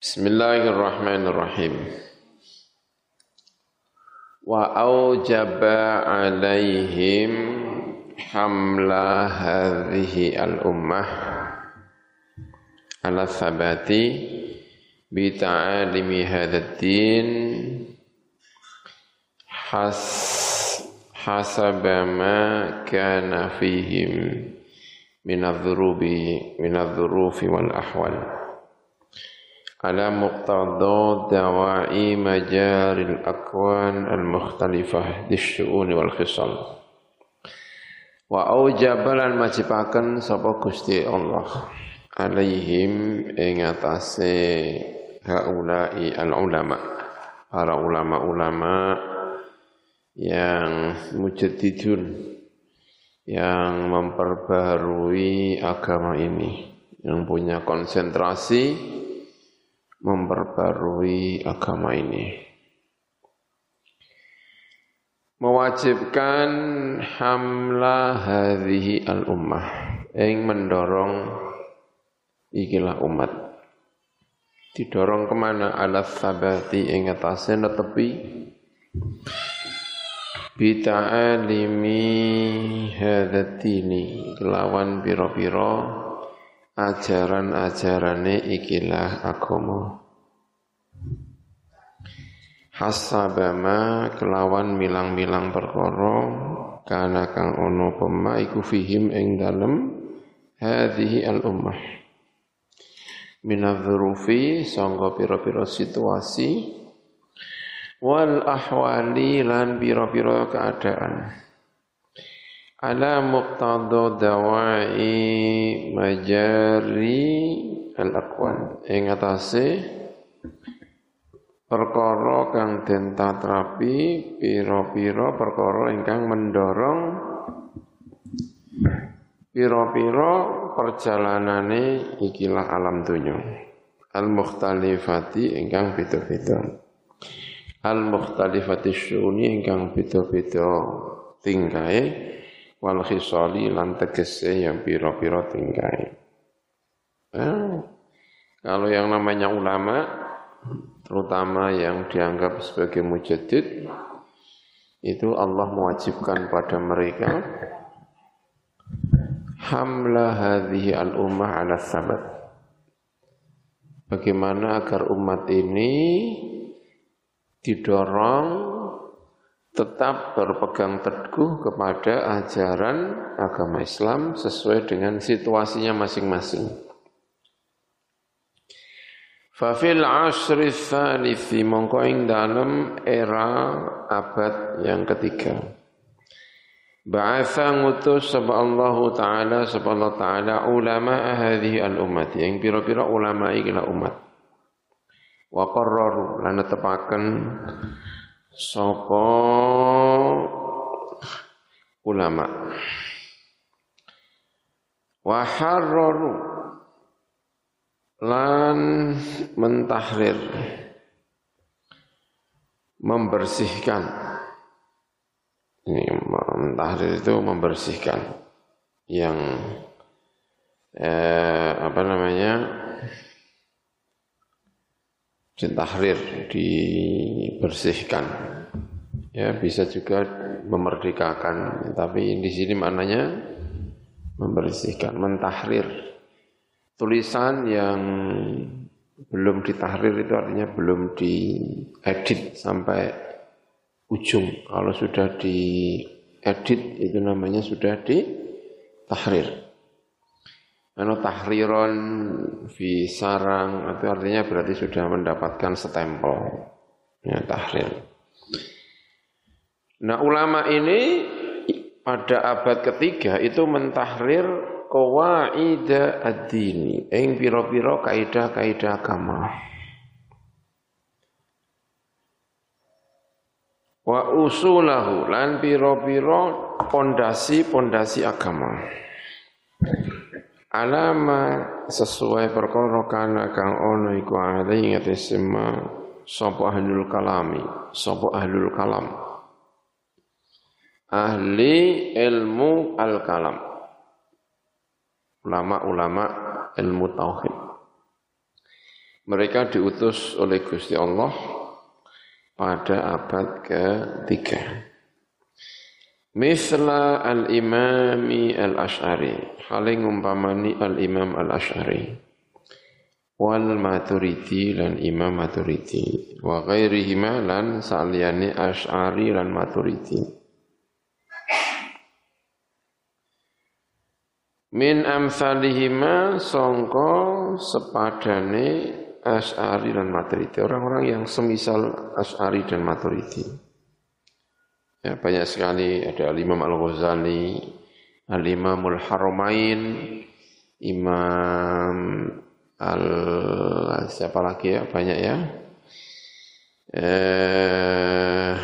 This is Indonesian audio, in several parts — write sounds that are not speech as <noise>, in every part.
Bismillahirrahmanirrahim. Wa aujaba alaihim hamla hadhihi al-ummah ala thabati bi ta'alimi hadzal din has hasaba ma kana fihim min adh-dhurubi min adh-dhurufi wal ahwal على مقتضى دواعي مجار الأكوان المختلفة للشؤون والخصال وأوجب lan majibaken sapa Gusti Allah alaihim ing atase haulai al ulama para ulama-ulama yang mujaddidun yang memperbarui agama ini yang punya konsentrasi memperbarui agama ini. Mewajibkan hamla hadhihi al-ummah yang mendorong ikilah umat. Didorong ke mana? Ala sabati ing atase netepi bita'alimi hadatini kelawan piro-piro ajaran-ajarane ikilah agama. Hasabama kelawan milang-milang perkara kana kang ono pema iku fihim ing dalem hadhihi al ummah minadzurufi sangga pira-pira situasi wal ahwali lan pira-pira keadaan ala muqtada dawai majari al-aqwan ing atase perkara kang den tatrapi pira-pira perkara ingkang mendorong pira-pira perjalanane ikilah alam dunya al-mukhtalifati ingkang beda-beda. Al-mukhtalifati syuni ingkang beda-beda tingkae wal khisali lan tegese yang piro-piro tingkai. Eh, kalau yang namanya ulama, terutama yang dianggap sebagai mujadid, itu Allah mewajibkan pada mereka hamla hadhihi al-ummah ala sabat. Bagaimana agar umat ini didorong tetap berpegang teguh kepada ajaran agama Islam sesuai dengan situasinya masing-masing. Fafil asri thalithi mongko dalam era abad yang ketiga. Ba'atha ngutus sapa Allah taala sapa Allah taala ulama hadhihi al umat yang pira-pira ulama ikilah umat. Wa qarraru lan tepaken sapa ulama? Wa harraru lan mentahrir. Membersihkan. Ini mentahrir itu membersihkan yang eh, apa namanya ditahrir, dibersihkan. Ya, bisa juga memerdekakan, tapi di sini maknanya membersihkan, mentahrir. Tulisan yang belum ditahrir itu artinya belum diedit sampai ujung. Kalau sudah diedit itu namanya sudah ditahrir. Anu tahriron fi sarang itu artinya berarti sudah mendapatkan stempel ya tahrir. Nah ulama ini pada abad ketiga itu mentahrir qawaida ad-dini ing pira-pira kaidah-kaidah agama. Wa usulahu lan pira-pira pondasi-pondasi agama alama sesuai perkara kana kang ono iku ada ing sema sapa ahlul kalami sapa ahlul kalam. Ahli ilmu al kalam ulama-ulama ilmu tauhid. Mereka diutus oleh Gusti Allah pada abad ketiga. Misla al-imami al-ash'ari. Haling umpamani al-imam al-ash'ari. Wal maturidi lan imam maturidi. Wa ghairihima lan sa'liyani ash'ari lan maturidi. Min amsalihima songko sepadane Ash'ari dan Maturidi. Orang-orang yang semisal Ash'ari dan Maturidi. Ya, banyak sekali. Ada Al-Imam Al-Ghazali, Al-Imamul Haramain, Imam Al siapa lagi ya? Banyak ya. Eh,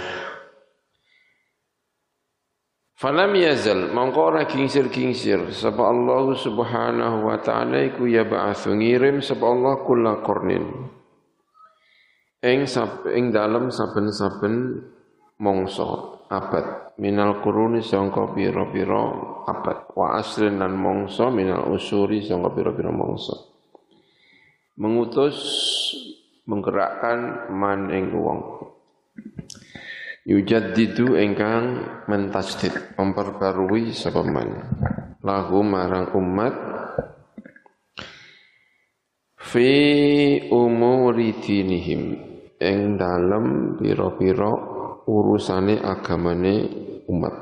Falam yazal. Mongko ora kingsir-kingsir sapa Allah Subhanahu wa taala iku ya ba'atsu ngirim sapa Allah kula qarnin ing ing dalem saben-saben mongso abad. Minal quruni sangka pira-pira abad. Wa asrin lan mongso minal usuri sangka pira-pira mongso mengutus menggerakkan man ing wong. Yujaddidu ingkang mentasdid memperbarui sapa man. Lahu marang umat. Fi umuri dinihim ing dalem pira-pira urusane agamane umat.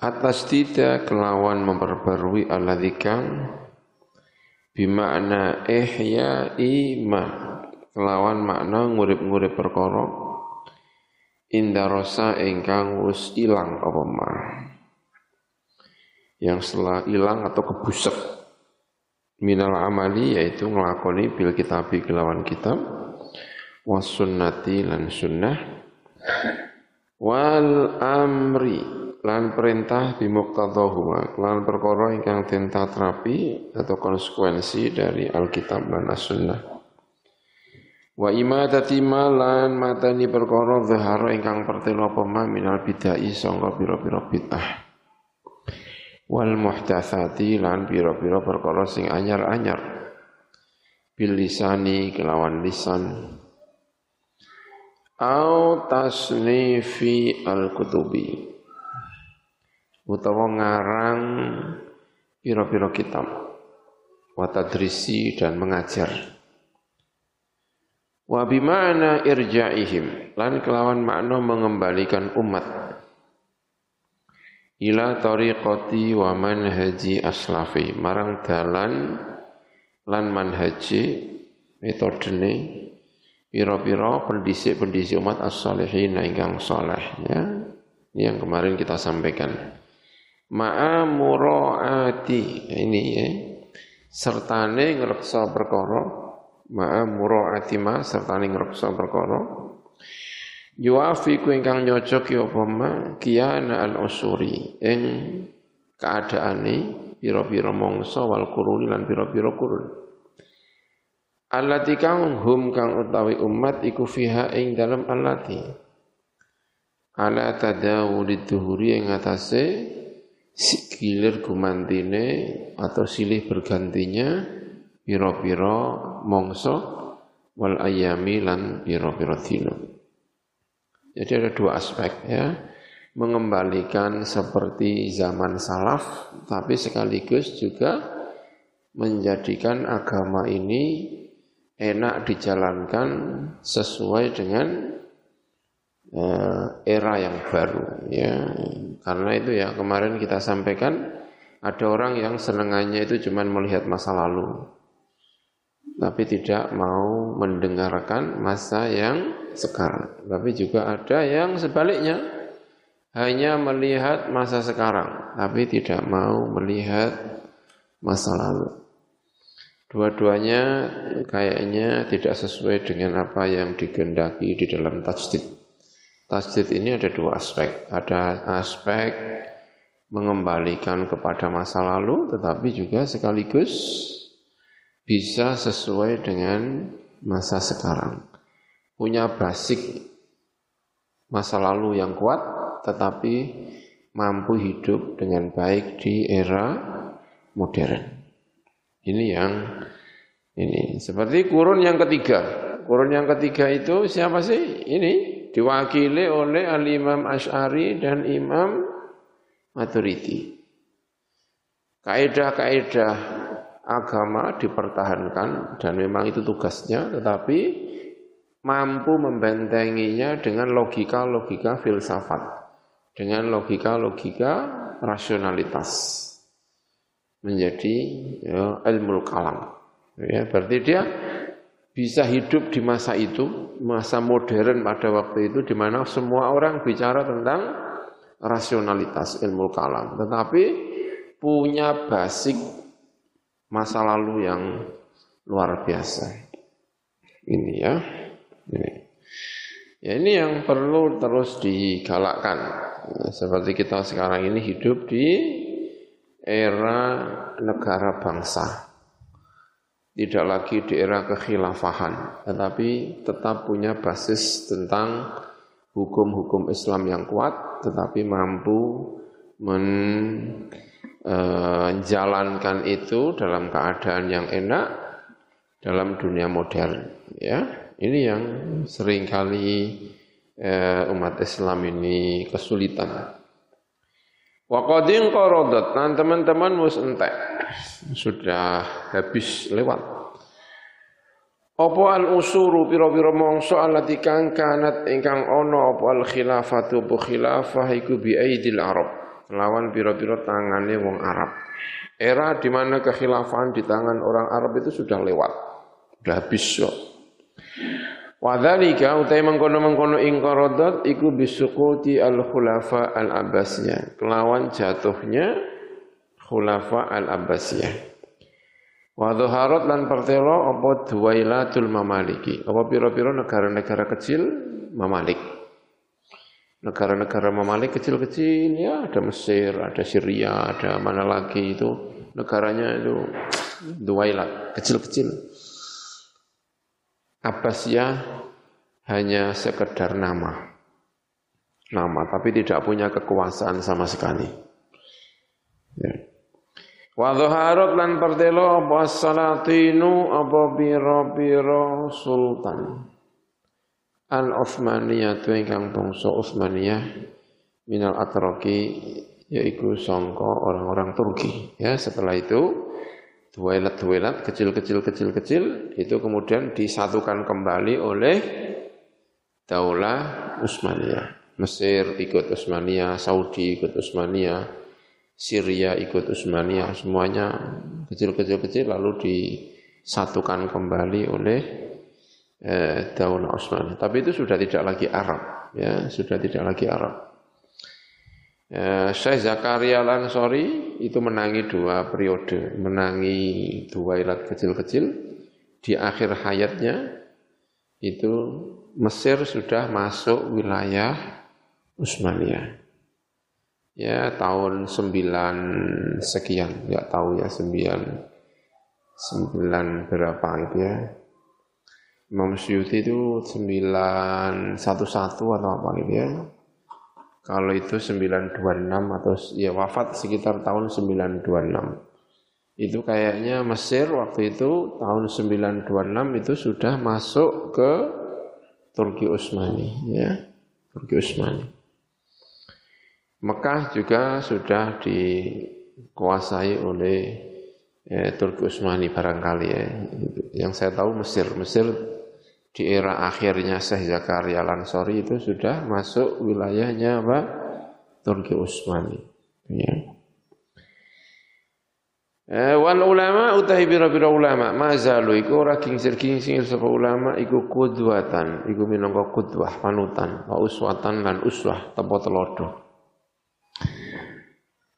Atas tidak kelawan memperbarui alladzi kang bima'na ihya ima kelawan makna ngurip-ngurip perkara indarosa ingkang wis ilang apa ma? Yang setelah ilang atau kebusek minal amali yaitu ngelakoni bil kitabi kelawan kitab was sunnati lan sunnah wal amri lan perintah bimuqtadahuma lan perkara ingkang den terapi atau konsekuensi dari alkitab lan as-sunnah Wa imadati malan matani perkara zahara ingkang pertelo apa ma minal bidai sangka pira-pira bid'ah. Wal muhdatsati lan pira-pira perkara sing anyar-anyar. Bil lisani kelawan lisan. Au tasnifi al-kutubi. Utawa ngarang pira-pira kitab. Wa tadrisi dan mengajar. Wa bimana irja'ihim lan kelawan makna mengembalikan umat ila tariqati wa manhaji aslafi marang dalan lan manhaji metodene pira-pira pendisik-pendisik umat as-salihin ingkang saleh ya. Ini yang kemarin kita sampaikan. Ma'a muraati ini ya. Sertane ngreksa perkara. Ma'a mura'ati ma serta ning reksa perkara. Yuafiku ingkang nyocok ya apa ma kiyana al usuri ing keadaane pira-pira mangsa wal quruni lan pira-pira kurun allati kang hum kang utawi umat iku fiha ing dalam allati ala tadawuli duhuri ing atase gilir gumantine atau silih bergantinya piro-piro mongso wal ayami lan piro-piro dino. Jadi ada dua aspek ya. Mengembalikan seperti zaman salaf, tapi sekaligus juga menjadikan agama ini enak dijalankan sesuai dengan uh, era yang baru ya. Karena itu ya kemarin kita sampaikan ada orang yang senangannya itu cuma melihat masa lalu tapi tidak mau mendengarkan masa yang sekarang. Tapi juga ada yang sebaliknya, hanya melihat masa sekarang, tapi tidak mau melihat masa lalu. Dua-duanya kayaknya tidak sesuai dengan apa yang digendaki di dalam tajdid. Tajdid ini ada dua aspek. Ada aspek mengembalikan kepada masa lalu, tetapi juga sekaligus bisa sesuai dengan masa sekarang. Punya basic masa lalu yang kuat, tetapi mampu hidup dengan baik di era modern. Ini yang Ini seperti kurun yang ketiga. Kurun yang ketiga itu siapa sih? Ini diwakili oleh Al-Imam Ash'ari dan Imam Maturidi. Kaedah-kaedah agama dipertahankan dan memang itu tugasnya, tetapi mampu membentenginya dengan logika-logika filsafat, dengan logika-logika rasionalitas menjadi ya, ilmu kalam. Ya, berarti dia bisa hidup di masa itu, masa modern pada waktu itu di mana semua orang bicara tentang rasionalitas ilmu kalam, tetapi punya basic masa lalu yang luar biasa. Ini ya. Ini. Ya ini yang perlu terus digalakkan. Seperti kita sekarang ini hidup di era negara bangsa tidak lagi di era kekhilafahan, tetapi tetap punya basis tentang hukum-hukum Islam yang kuat, tetapi mampu menjalankan e, itu dalam keadaan yang enak dalam dunia modern. Ya, ini yang sering kali e, umat Islam ini kesulitan. Waqadin qaradat, nah teman-teman mus entek. Sudah habis lewat. Apa al usuru pira-pira mangsa allati kang kanat ingkang ana apa al khilafatu bu khilafah iku bi aidil Arab. Lawan pira-pira tangane wong Arab. Era di mana kekhilafahan di tangan orang Arab itu sudah lewat. Sudah habis kok. Wadhalika utai mengkono-mengkono ingkarodat iku bisukuti al-khulafa al-abbasiyah. Kelawan jatuhnya khulafa al-abbasiyah. Wadhuharot lan pertelo apa duwailatul mamaliki. Apa piro-piro negara-negara kecil mamalik. Negara-negara mamalik kecil-kecil ya ada Mesir, ada Syria, ada mana lagi itu negaranya itu duwailat, kecil-kecil. Abbasiyah hanya sekedar nama. Nama, tapi tidak punya kekuasaan sama sekali. Ya. Wa dhaharat lan pertelo apa salatinu apa biro-biro sultan. Al Utsmaniyah tu ingkang bangsa Utsmaniyah minal atroki yaitu sangka orang-orang Turki. Ya, setelah itu duelat-duelat kecil-kecil-kecil-kecil itu kemudian disatukan kembali oleh Daulah Utsmaniyah. Mesir ikut Utsmaniyah, Saudi ikut Utsmaniyah, Syria ikut Utsmaniyah, semuanya kecil-kecil-kecil lalu disatukan kembali oleh eh, Daulah Utsmaniyah. Tapi itu sudah tidak lagi Arab, ya, sudah tidak lagi Arab. Ya, Syekh Zakaria Lansori itu menangi dua periode, menangi dua ilat kecil-kecil. Di akhir hayatnya itu Mesir sudah masuk wilayah Utsmaniyah. Ya tahun sembilan sekian, nggak tahu ya sembilan sembilan berapa itu ya. Imam Syuuti itu sembilan satu satu atau apa gitu ya kalau itu 926 atau ya wafat sekitar tahun 926. Itu kayaknya Mesir waktu itu tahun 926 itu sudah masuk ke Turki Utsmani ya. Turki Utsmani. Mekah juga sudah dikuasai oleh eh, Turki Utsmani barangkali ya. Yang saya tahu Mesir, Mesir di era akhirnya Syekh Zakaria Lansori itu sudah masuk wilayahnya apa? Turki Utsmani. Ya. Eh, wal ulama utahi bira-bira ulama mazalu iku ora kingsir-kingsir sapa ulama iku kudwatan iku minangka kudwah panutan wa uswatan lan uswah tepo telodo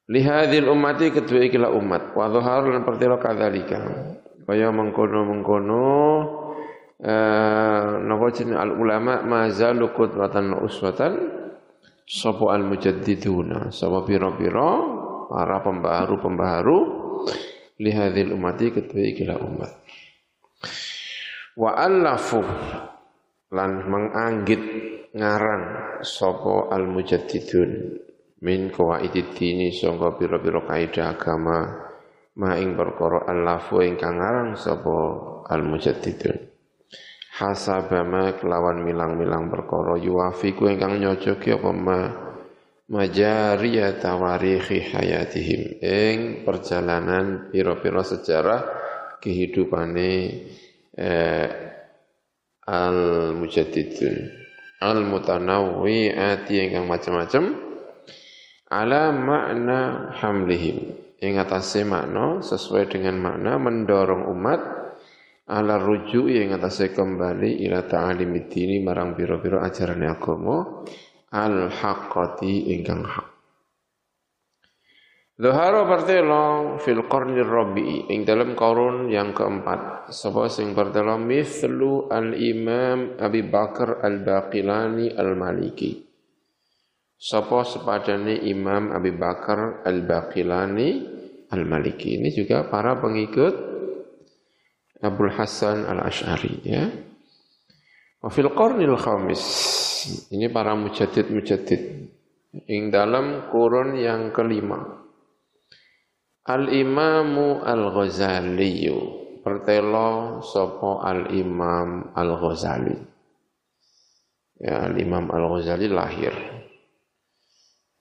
lihadil ummati kedua ikilah umat wa dhahar lan pertelo kadzalika kaya mengkono-mengkono Eh, napa jeneng al ulama mazalu qudwatan uswatan sapa al mujaddiduna? Sapa pira-pira para pembaharu-pembaharu li hadzal ummati kedua ikilah umat. Wa allafu lan menganggit ngarang sapa al mujaddidun min qawaidid dini sangka pira-pira kaidah agama ma ing perkara alafu ingkang aran sapa al-mujaddidun hasaba ma kelawan milang-milang perkara. Yuwafiku ingkang nyocoki apa ma majariya tawarikhi hayatihim. Ing perjalanan pira-pira sejarah kehidupane eh, al-mujaddidun. Al-mutanawwi'ati ingkang macam-macam ala makna hamlihim. Ing atase makna sesuai dengan makna mendorong umat ala rujuk yang atase kembali ila ta'alimid dini marang biro-biro ajaran agama al haqqati ingkang hak Zuhara pertelo fil qarnir rabi'i ing dalam korun yang keempat. Sapa sing pertelo mithlu al-Imam Abi Bakar al-Baqilani al-Maliki. Sapa sepadane Imam Abi Bakar al-Baqilani al-Maliki. Ini juga para pengikut Abdul Hasan al-Ash'ari ya. Wa fil qarnil khamis ini para mujadid-mujadid. Ing dalam kurun yang kelima. Al-Imamu Al-Ghazali pertelo sopo Al-Imam Al-Ghazali. Ya, Al-Imam Al-Ghazali lahir.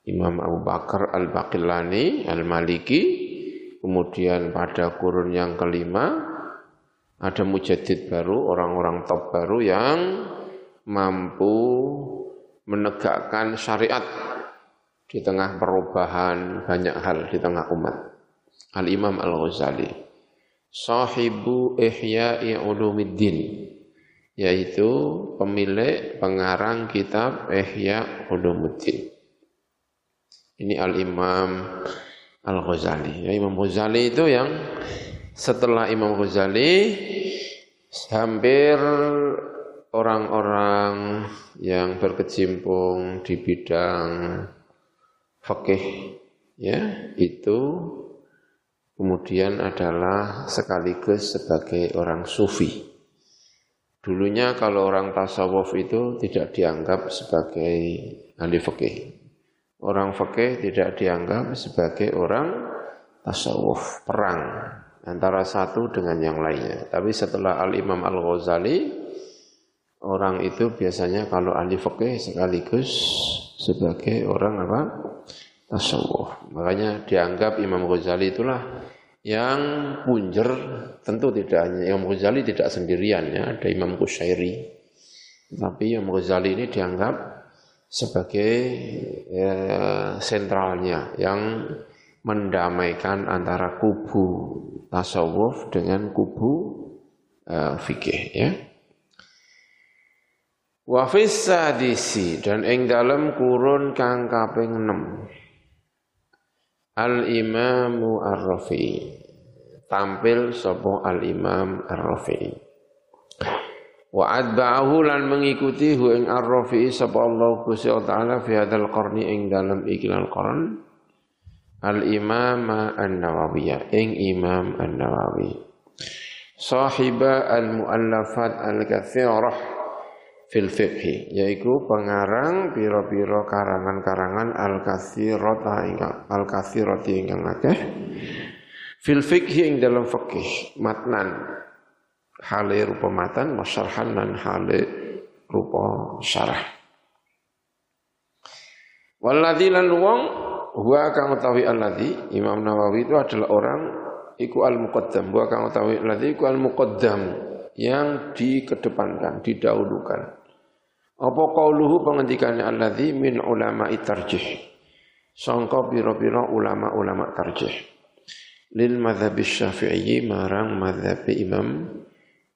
Imam Abu Bakar Al-Baqillani Al-Maliki. Kemudian pada kurun yang kelima ada mujadid baru, orang-orang top baru yang mampu menegakkan syariat di tengah perubahan banyak hal di tengah umat. Al-Imam Al-Ghazali, sahibu Ihya'i Ulumiddin, yaitu pemilik pengarang kitab Ihya Ulumuddin. Ini Al-Imam Al-Ghazali. Ya, Imam Ghazali itu yang setelah Imam Ghazali hampir orang-orang yang berkecimpung di bidang fikih ya itu kemudian adalah sekaligus sebagai orang sufi. Dulunya kalau orang tasawuf itu tidak dianggap sebagai ahli fikih. Orang fikih tidak dianggap sebagai orang tasawuf, perang antara satu dengan yang lainnya. Tapi setelah Al-Imam Al-Ghazali orang itu biasanya kalau ahli fikih sekaligus sebagai orang apa? tasawuf. Makanya dianggap Imam Ghazali itulah yang punjer tentu tidak hanya Imam Ghazali tidak sendirian ya, ada Imam Qushairi. Tapi Imam Ghazali ini dianggap sebagai ya, sentralnya yang mendamaikan antara kubu tasawuf dengan kubu uh, fikih ya. Wa sadisi dan ing dalem kurun kang kaping 6. Al Imamu Ar-Rafi'i. Tampil sapa Al Imam Ar-Rafi'i. Wa adba'ahu lan mengikuti hu ing Ar-Rafi'i sapa Allah Gusti taala fi hadzal qarni ing dalem iklan qarn. Al Imam An-Nawawi. Ing Imam An-Nawawi. Sahiba al-muallafat al-katsirah fil fiqhi. Yaiku pengarang pira-pira karangan-karangan al-katsirata ingkang al-katsirati ingkang akeh. Fil fiqhi ing dalam fikih matnan. Hale rupa matan masyarhan lan hale rupa syarah. Walladzi lan wong huwa kang utawi alladzi Imam Nawawi itu adalah orang iku al-muqaddam huwa kang utawi alladzi iku al-muqaddam yang dikedepankan, didahulukan. Apa qauluhu pengendikannya alladzi min ulama tarjih. Sangka pira-pira ulama-ulama tarjih. Lil madhab syafi'i marang madhab Imam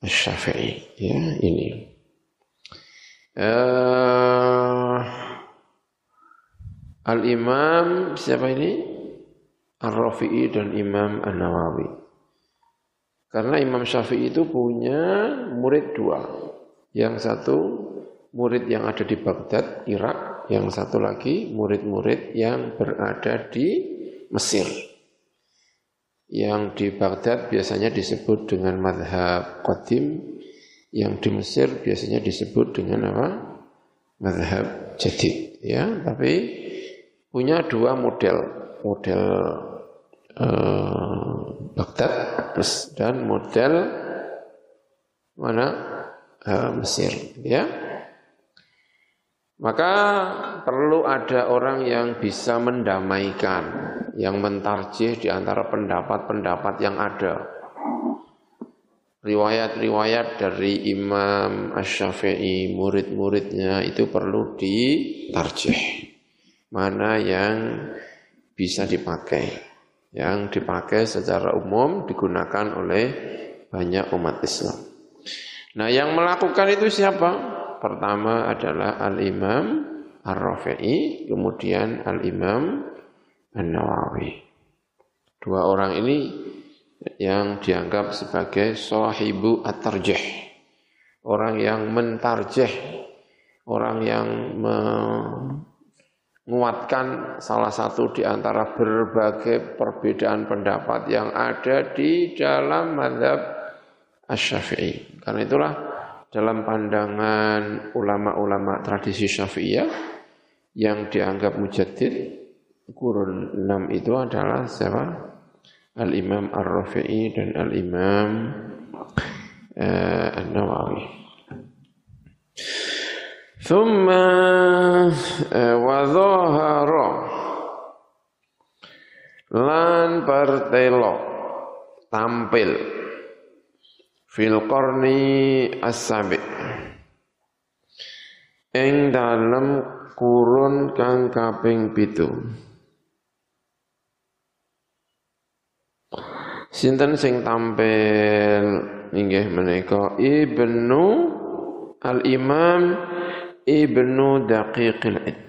Syafi'i. Ya, ini. Uh, Al-Imam siapa ini? Ar-Rafi'i dan Imam An-Nawawi. Karena Imam Syafi'i itu punya murid dua. Yang satu murid yang ada di Baghdad, Irak, yang satu lagi murid-murid yang berada di Mesir. Yang di Baghdad biasanya disebut dengan madhab qadim, yang di Mesir biasanya disebut dengan apa? Madhab jadid. Ya, tapi punya dua model, model uh, Baghdad dan model mana? Uh, Mesir ya. Maka perlu ada orang yang bisa mendamaikan yang mentarjih di antara pendapat-pendapat yang ada. Riwayat-riwayat dari Imam Ash-Syafi'i, murid-muridnya itu perlu ditarjih. Mana yang bisa dipakai. Yang dipakai secara umum digunakan oleh banyak umat Islam. Nah yang melakukan itu siapa? Pertama adalah Al-Imam Ar-Rafi'i, kemudian Al-Imam An-Nawawi. Dua orang ini yang dianggap sebagai sahibu at-tarjih. Orang yang mentarjih, orang yang menguatkan salah satu di antara berbagai perbedaan pendapat yang ada di dalam madhab asy-syafi'i. Karena itulah dalam pandangan ulama-ulama tradisi syafi'iyah yang dianggap mujaddid kurun 6 itu adalah siapa? Al-Imam Ar-Rafi'i dan Al-Imam uh, An-Nawawi. ثم eh, wadhahara lan pertelo tampil. Fil qarni as-sabi ing dalam kurun kang kaping pitu. Sinten sing tampil inggih menika? Ibnu Al-Imam Ibnu Daqiqil Id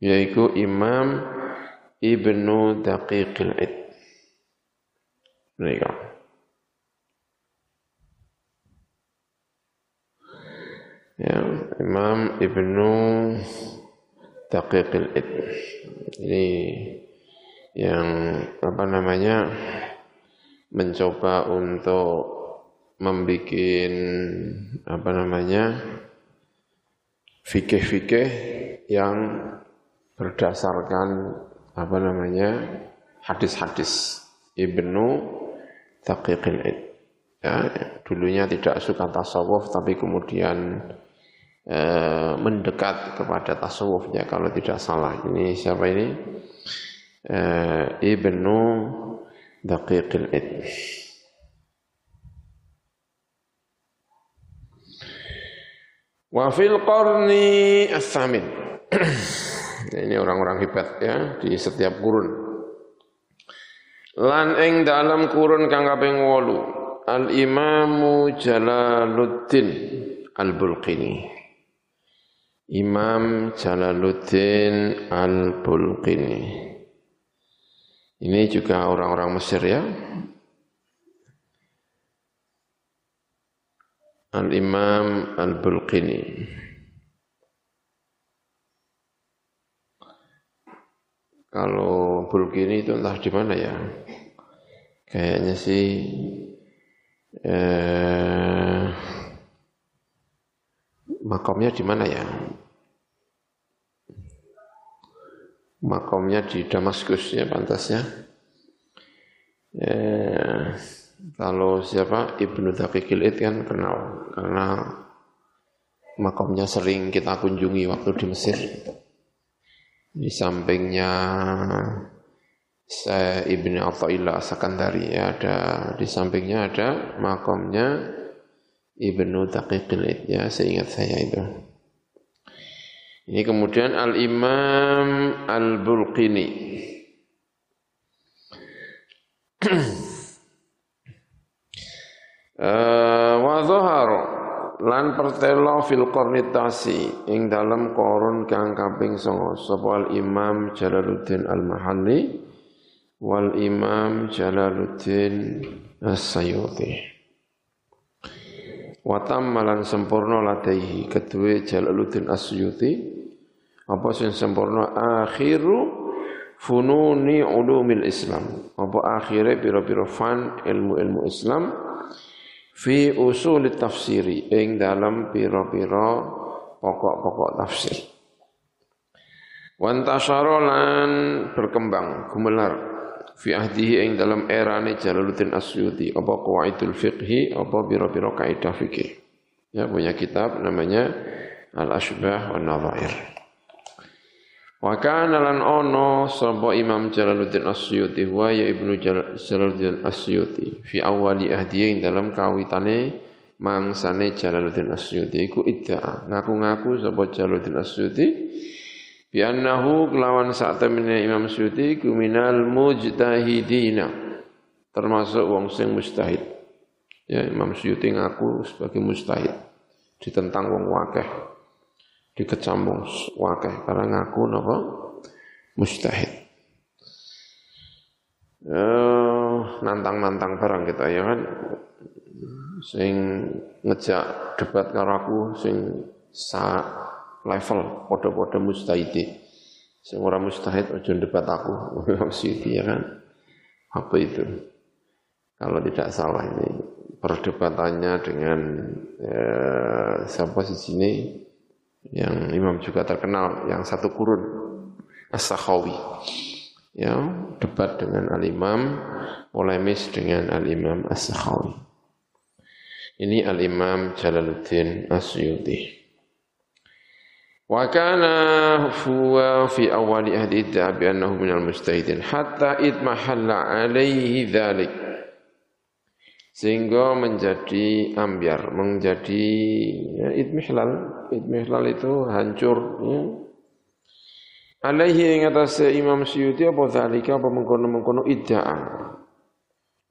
yaiku Imam Ibnu Daqiqil Id. Menika ya Imam Ibnu Daqiqil ini yang apa namanya mencoba untuk membuat apa namanya fikih-fikih yang berdasarkan apa namanya hadis-hadis Ibnu Taqiqil Id. Ya, dulunya tidak suka tasawuf tapi kemudian eh, mendekat kepada tasawufnya kalau tidak salah. Ini siapa ini? Ibnu Daqiqil Id. Wa fil qarni as-samin. <clears throat> Ini orang-orang hebat ya di setiap kurun. Lan ing dalam kurun kang kaping 8 Al-Imamu Jalaluddin Al-Bulqini. Imam Jalaluddin Al-Bulqini. Ini juga orang-orang Mesir ya. Al-Imam Al-Bulqini. Kalau Bulqini itu entah di mana ya. Kayaknya sih eh, makomnya di mana ya? makomnya di Damaskus ya pantasnya. Ya, kalau siapa Ibnu Daqiqil Id kan kenal karena makomnya sering kita kunjungi waktu di Mesir. Di sampingnya saya Ibnu Athaillah Sakandari ya, ada di sampingnya ada makomnya Ibnu Daqiqil Id ya seingat saya itu. Ini kemudian Al-Imam Al-Bulqini. <clears throat> uh, wa dhahara lan pertelo fil qarnitasi ing dalam korun kang kaping 9 sapa Imam Jalaluddin Al-Mahalli wal Imam Jalaluddin As-Sayuti. Watam malan sempurna ladaihi kedua Jalaluddin As-Suyuti apa sing sempurna? Akhiru fununi ulumil Islam. Apa akhire pira-pira fan ilmu-ilmu Islam fi usul tafsiri ing dalam pira-pira pokok-pokok tafsir. Wantasyara lan berkembang gumelar. Fi ahdihi ing dalam erane Jalaluddin Asyuti apa qawaidul fiqhi apa biro-biro kaidah fikih ya punya kitab namanya Al-Ashbah wa Nadhair Wa kana lan ono sapa Imam Jalaluddin Asyuti wa ya Ibnu Jalaluddin Asyuti fi awali ahdihi ing dalam kawitane mangsane Jalaluddin Asyuti iku idda'a ngaku-ngaku sapa Jalaluddin Asyuti bi annahu kelawan sak temene Imam Asyuti ku minal mujtahidina termasuk wong sing mustahid. Ya Imam Asyuti ngaku sebagai mustahid ditentang wong wakeh dikecam wong wakeh karena ngaku napa mustahid uh, nantang-nantang barang kita ya kan sing ngejak debat karo aku sing sa level padha-padha mustahidi. Sing ora mustahid aja debat aku. <laughs> Maksudnya ya kan. Apa itu? Kalau tidak salah ini perdebatannya dengan eh, siapa sih sini yang imam juga terkenal yang satu kurun As-Sakhawi ya debat dengan al-imam polemis dengan al-imam As-Sakhawi ini Al-Imam Jalaluddin Asyuti. Wa kana huwa fi awali ahdi idda bi annahu minal mustahidin hatta idmahalla alaihi dhalik. Sehingga menjadi ambiar, menjadi ya, idmihlal. Idmihlal itu hancur. Ya. Alaihi yang atas Imam Syuuti apa dhalika apa mengkono-mengkono idda'ah.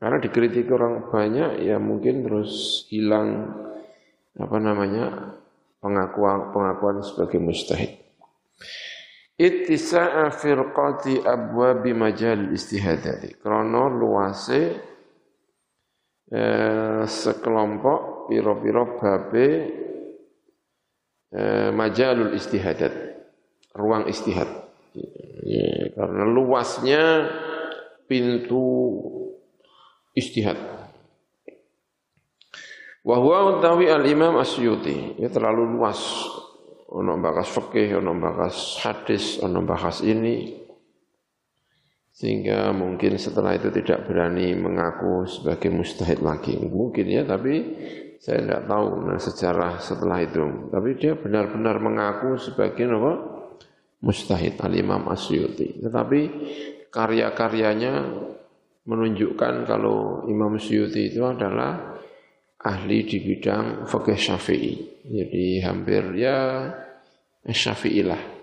Karena dikritik orang banyak ya mungkin terus hilang apa namanya pengakuan pengakuan sebagai mustahid. Ittisa'a firqati abwabi majal istihadati. Krono luase eh, sekelompok piro-piro babe eh, majalul istihadat. Ruang istihad. Ya, karena luasnya pintu istihad. Wa huwa utawi al-Imam Asyuti, ya terlalu luas. Ono bahas fikih, ono bahas hadis, ono bahas ini. Sehingga mungkin setelah itu tidak berani mengaku sebagai mustahid lagi. Mungkin ya, tapi saya tidak tahu nah, sejarah setelah itu. Tapi dia benar-benar mengaku sebagai apa? mustahid al-Imam Asyuti. Tetapi karya-karyanya menunjukkan kalau Imam Syuuti itu adalah ahli di bidang fikih Syafi'i. Jadi hampir ya Syafi'i lah.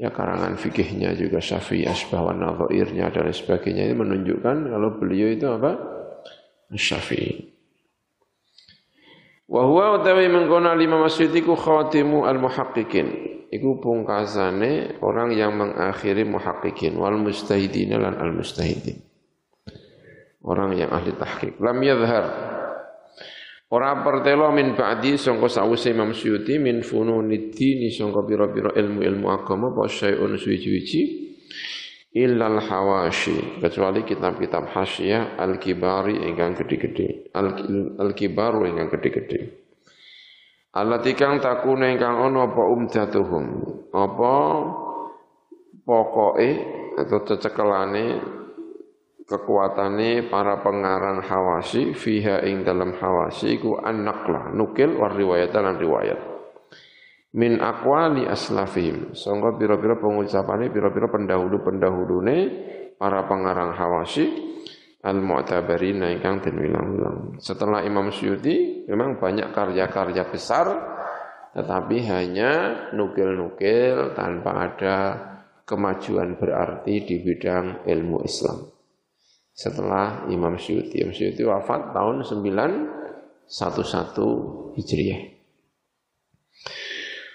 Ya karangan fikihnya juga Syafi'i, asbah wa dan sebagainya ini menunjukkan kalau beliau itu apa? Syafi'i. Wa huwa utawi mengkono lima masjid iku khatimu al-muhaqqiqin. Iku pungkasane orang yang mengakhiri muhaqqiqin wal mustahidin lan al mustahidin orang yang ahli tahqiq lam yadhhar ora pertelo min ba'di sangka sawise Imam Suyuti min fununiddini sangka pira-pira ilmu-ilmu agama apa syai'un suwi-suwi illal hawashi kecuali kitab-kitab hasyiah al-kibari ingkang gede-gede al-kibaru ingkang gede-gede Allati kang takuna ingkang ana apa umdatuhum apa pokoke atau cecekelane kekuatane para pengarang hawasi fiha ing dalam hawasi ku an-naqla nukil war riwayat lan riwayat. Min aqwali aslafihim. Sangga pira-pira pengucapane pira-pira pendahulu-pendahulune para pengarang hawasi al-mu'tabarina ingkang den wilang-wilang. Setelah Imam Syuuti memang banyak karya-karya besar tetapi hanya nukil-nukil tanpa ada kemajuan berarti di bidang ilmu Islam setelah Imam Syuuti. Imam Syuuti wafat tahun 911 Hijriah.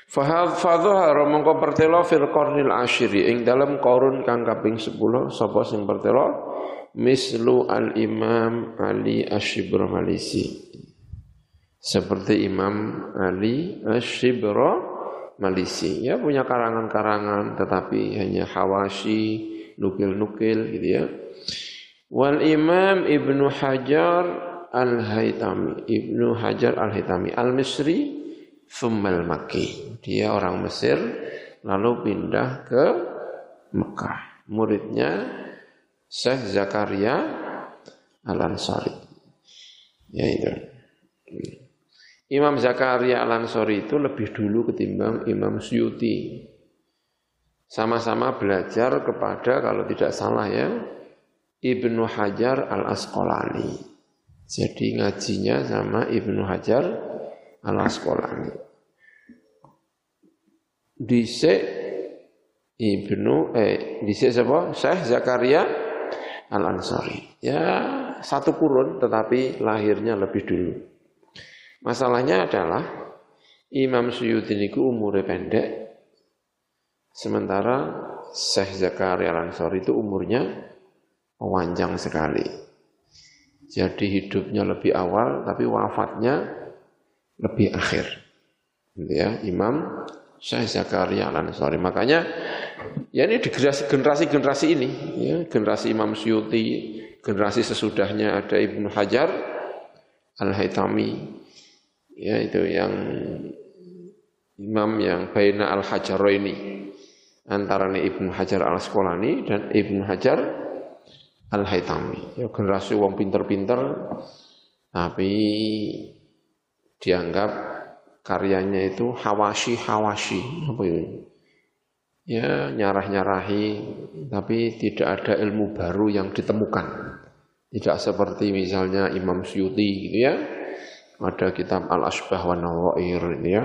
Fadhahara mongko pertelo fil qarnil asyiri ing dalam korun kang kaping 10 sapa sing pertelo mislu al Imam Ali Asyibra Malisi. Seperti Imam Ali Asyibra Malisi. Ya punya karangan-karangan tetapi hanya hawashi, nukil-nukil gitu ya Wal Imam Ibnu Hajar Al-Haytami, Ibnu Hajar Al-Haytami Al-Misri Thummal Maki. Dia orang Mesir lalu pindah ke Mekah. Muridnya Syekh Zakaria Al-Ansari. Ya itu. Imam Zakaria Al-Ansari itu lebih dulu ketimbang Imam Suyuti. Sama-sama belajar kepada kalau tidak salah ya Ibnu Hajar Al-Asqalani. Jadi ngajinya sama Ibnu Hajar Al-Asqalani. Dhisik Ibnu eh dhisik siapa? Syekh Zakaria Al-Ansari. Ya, satu kurun tetapi lahirnya lebih dulu. Masalahnya adalah Imam Suyuti ini umurnya pendek, sementara Syekh Zakaria Al-Ansari itu umurnya panjang sekali. Jadi hidupnya lebih awal, tapi wafatnya lebih akhir. Gitu ya, Imam Syekh Zakaria Al-Ansari. Makanya ya ini di generasi-generasi ini, ya, generasi Imam Suyuti, generasi sesudahnya ada Ibnu Hajar Al-Haytami, ya itu yang imam yang baina al ini antara Ibnu Hajar al-Asqalani dan Ibnu Hajar al-Haytami. Ya generasi wong pinter-pinter tapi dianggap karyanya itu hawashi-hawashi apa itu? Ya nyarah-nyarahi tapi tidak ada ilmu baru yang ditemukan. Tidak seperti misalnya Imam Syuti gitu ya ada kitab Al-Asbah wa Nawair ya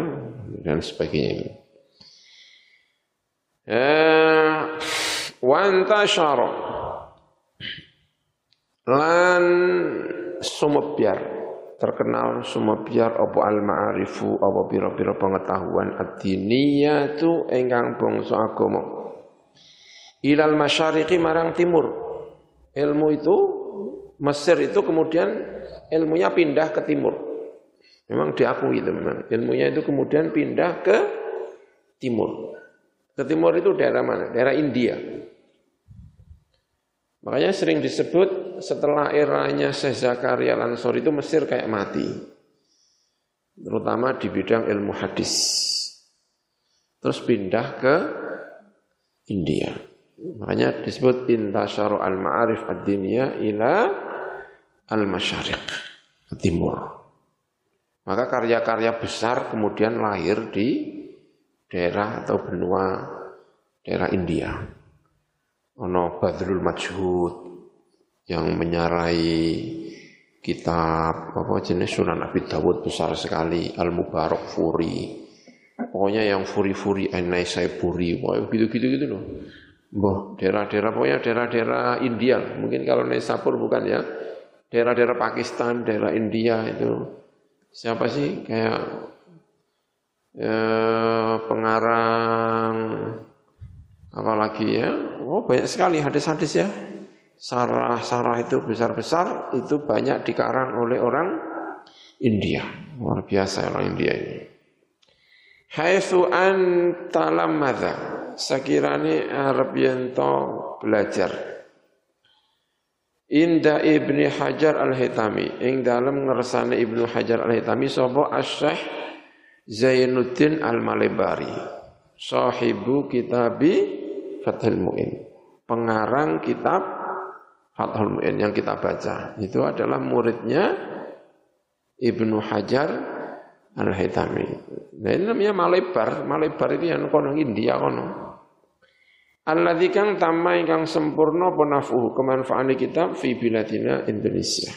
dan sebagainya. Eh, wantashara lan sumebyar terkenal sumebyar apa al-ma'arifu apa pira-pira pengetahuan ad-diniyatu ingkang bangsa agama ilal masyariqi marang timur ilmu itu Mesir itu kemudian ilmunya pindah ke timur Memang diakui itu memang. Ilmunya itu kemudian pindah ke timur. Ke timur itu daerah mana? Daerah India. Makanya sering disebut setelah eranya Syekh Zakaria Lansor itu Mesir kayak mati. Terutama di bidang ilmu hadis. Terus pindah ke India. Makanya disebut intasyaru al-ma'arif ad-diniyah ila al-masyariq, timur. Maka karya-karya besar kemudian lahir di daerah atau benua daerah India. Ono Badrul Majhud yang menyarai kitab apa jenis Sunan Abi Dawud besar sekali, Al Mubarak Furi. Pokoknya yang furi-furi Enai Saipuri, pokoknya gitu-gitu gitu loh. Boh, daerah-daerah pokoknya daerah-daerah India. Mungkin kalau Naisapur bukan ya. Daerah-daerah Pakistan, daerah India itu siapa sih kayak ya, pengarang apalagi ya oh banyak sekali hadis-hadis ya. Sarah-sarah itu besar-besar itu banyak dikarang oleh orang India. Luar biasa orang India ini. Haitsu antalam madza sakirane arep yen belajar. Inda Ibni Hajar Al-Hitami ing dalam ngersane Ibnu Hajar Al-Hitami sapa Asy-Syaikh Zainuddin Al-Malebari. Sahibu kitabi Fathul Muin. Pengarang kitab Fathul Muin yang kita baca. Itu adalah muridnya Ibnu Hajar Al-Hitami nah ini namanya Malebar. Malebar itu yang kono India kono. Alladzi kang tamma ingkang sempurna apa nafuhu kemanfaatane kitab fi biladina Indonesia.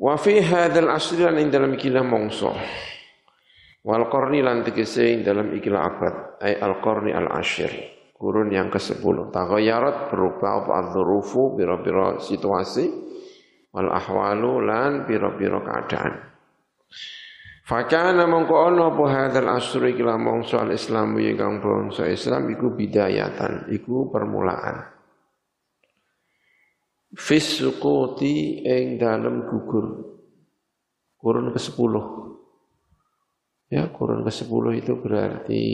Wa fi hadzal asri lan ing dalam ikilah mongso. Wal qarni lan tegese dalam ikilah abad, ay al qarni al ashir, kurun yang ke-10. Taghayyarat berubah apa adzrufu biro-biro situasi wal ahwalu lan biro-biro keadaan. Fakana mongko ono apa hadzal asru iki mongso al islamu kang bangsa Islam iku bidayatan, iku permulaan. Fis sukuti ing dalem gugur. Kurun ke-10. Ya, kurun ke-10 itu berarti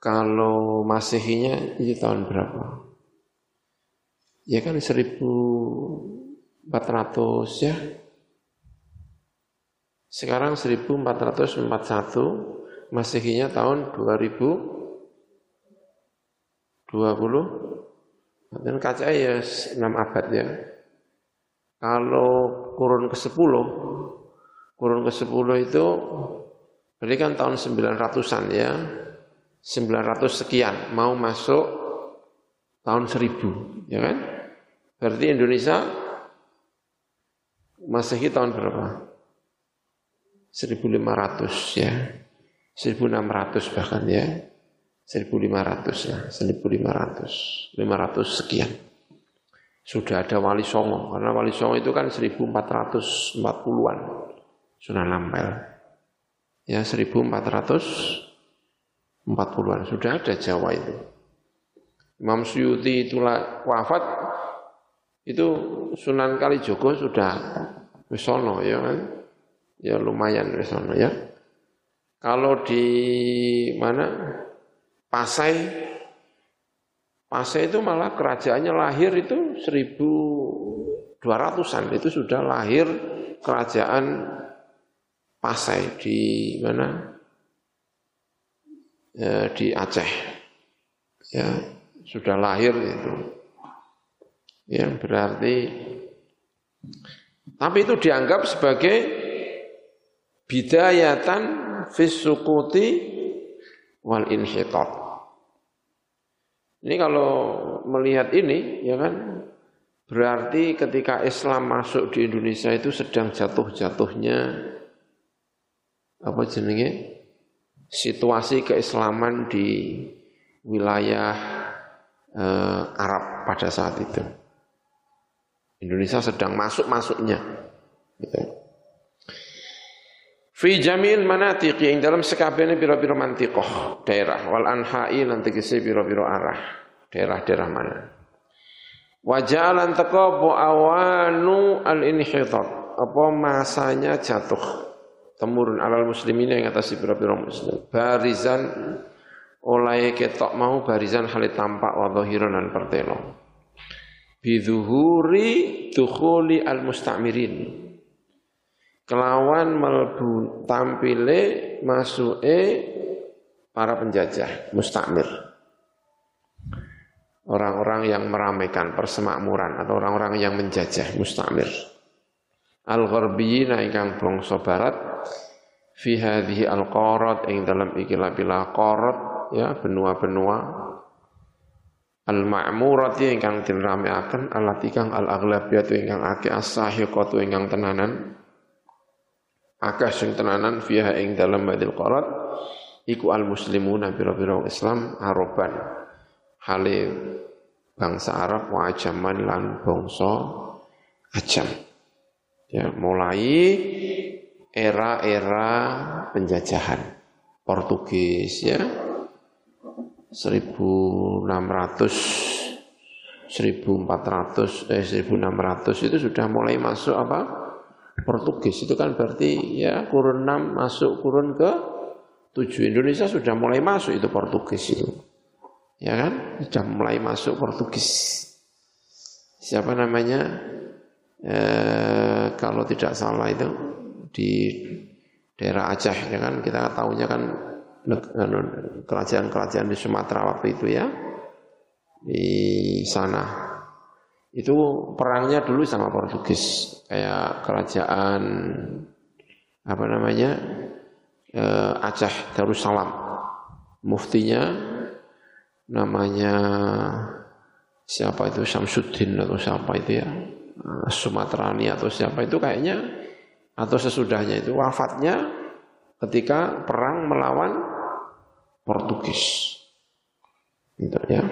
kalau Masehinya itu tahun berapa? Ya kan 1400 ya. Sekarang 1441, Masehinya tahun 2000 20 dan kaca ya 6 abad ya. Kalau kurun ke-10 kurun ke-10 itu berarti kan tahun 900-an ya. 900 sekian mau masuk tahun 1000, ya kan? Berarti Indonesia Masehi tahun berapa? 1500 ya. 1600 bahkan ya. 1500 ya, 1500. 500 sekian. Sudah ada Wali Songo, karena Wali Songo itu kan 1440-an. Sudah nampel. Ya, 1440-an. Sudah ada Jawa itu. Imam Suyuti itulah wafat, itu Sunan Kalijogo sudah Wisono ya kan ya lumayan di sana ya. Kalau di mana Pasai, Pasai itu malah kerajaannya lahir itu 1200-an itu sudah lahir kerajaan Pasai di mana? Ya, di Aceh. Ya sudah lahir itu. Ya berarti tapi itu dianggap sebagai bidayatan fis sukuti wal insyitat. Ini kalau melihat ini ya kan? Berarti ketika Islam masuk di Indonesia itu sedang jatuh-jatuhnya apa jenenge situasi keislaman di wilayah eh, Arab pada saat itu. Indonesia sedang masuk-masuknya. Gitu. Fi jamil manatiqi ing dalam sekabehane pira-pira mantiqah daerah wal anha'i lan tegese pira-pira arah daerah-daerah mana. Wa ja'alan taqabu awanu al inhitat apa masanya jatuh temurun alal muslimin yang atas pira-pira muslim. Barizan oleh ketok mau barizan halit tampak wa lan pertelo. Bidhuhuri dukhuli al musta'mirin. Kelawan melbu tampile masuke para penjajah mustakmir orang-orang yang meramaikan persemakmuran atau orang-orang yang menjajah mustakmir al-gharbiyina ingkang bangsa barat fi hadhihi al-qarat ing dalam ikilah bila qarat ya benua-benua. Al-ma'murati ingkang dinrameaken alati kang al-aghlabiyatu ingkang akeh as-sahiqatu ingkang tenanan. Akeh sing tenanan fiha ing dalam badil qarat iku al muslimuna biro-biro Islam aroban. Hale bangsa Arab wa ajaman lan bangsa ajam ya mulai era-era penjajahan Portugis ya 1600 1400 eh 1600 itu sudah mulai masuk apa Portugis itu kan berarti ya kurun 6 masuk kurun ke 7. Indonesia sudah mulai masuk itu Portugis itu. Ya kan? Sudah mulai masuk Portugis. Siapa namanya? E, kalau tidak salah itu di daerah Aceh ya kan kita tahunya kan anu, kerajaan-kerajaan di Sumatera waktu itu ya di sana. Itu perangnya dulu sama Portugis kayak kerajaan apa namanya eh, Aceh Darussalam. Muftinya namanya siapa itu? Samsudin atau siapa itu ya Sumaterani atau siapa itu kayaknya atau sesudahnya itu wafatnya ketika perang melawan Portugis gitu ya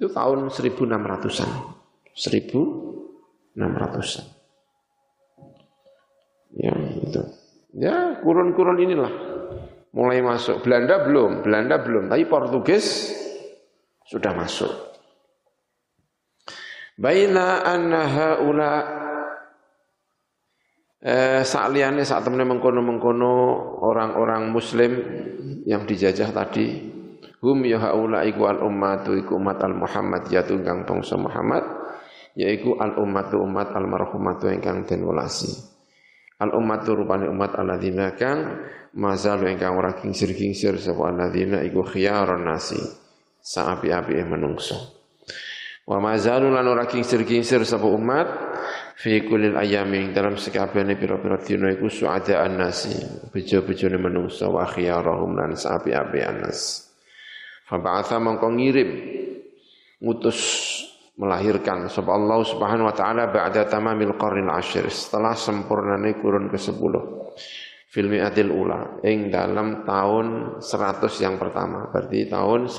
itu tahun 1600-an. 1600-an. Ya, itu. Ya, kurun-kurun inilah mulai masuk. Belanda belum, Belanda belum, tapi Portugis sudah masuk. Baina anna haula eh, saat liane saat temen mengkono-mengkono orang-orang muslim yang dijajah tadi hum ya haula iku al ummatu iku umat al Muhammad ya tunggang bangsa Muhammad yaiku al ummatu umat al marhumatu ingkang den welasi al ummatu rupane umat alladzina kang mazalu ingkang ora kingsir-kingsir sapa alladzina iku khiyarun nasi saapi-api menungso. Wa mazalu lan ora kingsir-kingsir sapa umat fi kulil ayami dalam sekabehane pira-pira dina iku suada annasi bejo-bejone menungso wa khiyarahum lan saapi-api anas. Fa ba'atha mongko ngirim ngutus melahirkan sapa Allah Subhanahu wa taala ba'da tamamil qarnil ashir setelah sempurnane kurun ke-10 filmi adil ula ing dalam tahun 100 yang pertama berarti tahun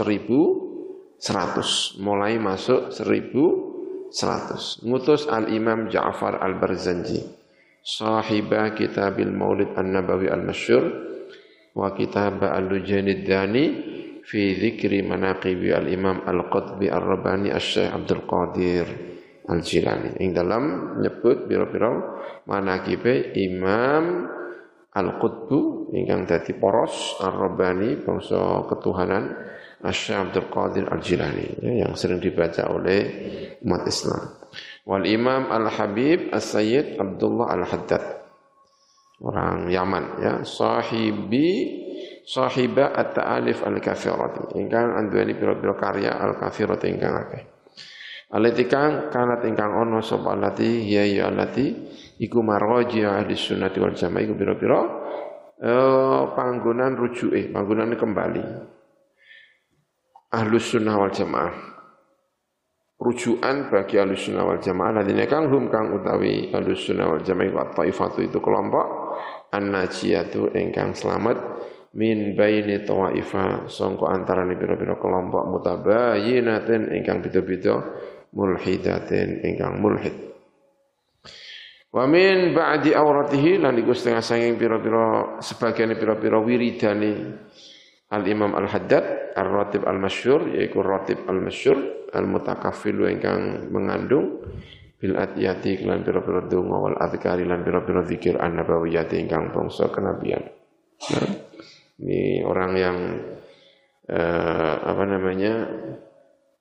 1100 mulai masuk 1100 ngutus al-Imam Ja'far al-Barzanji. Sahibah kitabil maulid an-nabawi al-masyhur wa kitab al-lujanid dani fi dzikri manaqibi al-Imam Al-Qutbi Ar-Rabbani Asy-Syaikh Abdul Qadir Al-Jilani. Ing dalam nyebut biro-biro manaqibe Imam Al-Qutbu ingkang dadi poros Ar-Rabbani bangsa ketuhanan Asy-Syaikh Abdul Qadir Al-Jilani ya, yang sering dibaca oleh umat Islam. Wal Imam Al-Habib As-Sayyid Abdullah Al-Haddad. Orang Yaman ya. Sahibi sahiba at-ta'alif al-kafirati. Ingkang anduweni pira-pira karya al-kafirati ingkang akeh. Alati kang kanat ingkang ono sapa alati ya ya alati iku marwaji ahli sunnati wal jamaah. Iku pira-pira eh, panggonan rujuke panggonan kembali ahli sunnah wal jamaah. Rujukan bagi ahli sunnah wal jamaah. Ladine kang hum kang utawi ahli sunnah wal jamaah wa taifatu itu kelompok an-najiyatu ingkang selamat min baini tawaifa sangka antarane pira-pira kelompok mutabayyinatin ingkang beda-beda mulhidatin ingkang mulhid. Wa min ba'di awratihi lan iku setengah sanging pira-pira sebagian pira-pira wiridane Al Imam Al Haddad Al Ratib Al Masyhur yaiku Ratib Al Masyhur Al Mutakaffil ingkang mengandung bil atiyati lan pira-pira donga wal adhkari lan pira-pira zikir an nabawiyati ingkang bangsa kenabian. Nah. Ini orang yang eh, apa namanya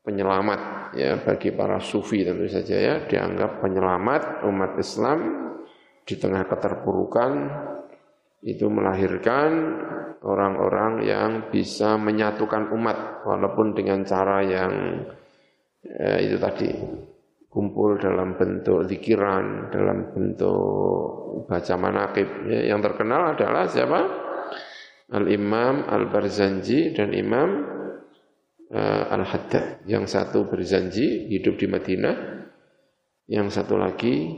penyelamat ya bagi para sufi tentu saja ya dianggap penyelamat umat Islam di tengah keterpurukan itu melahirkan orang-orang yang bisa menyatukan umat walaupun dengan cara yang eh, itu tadi kumpul dalam bentuk zikiran, dalam bentuk baca manakib. Ya, yang terkenal adalah siapa? Al-Imam Al-Barzanji dan Imam uh, Al-Haddad. Yang satu berzanji hidup di Madinah, yang satu lagi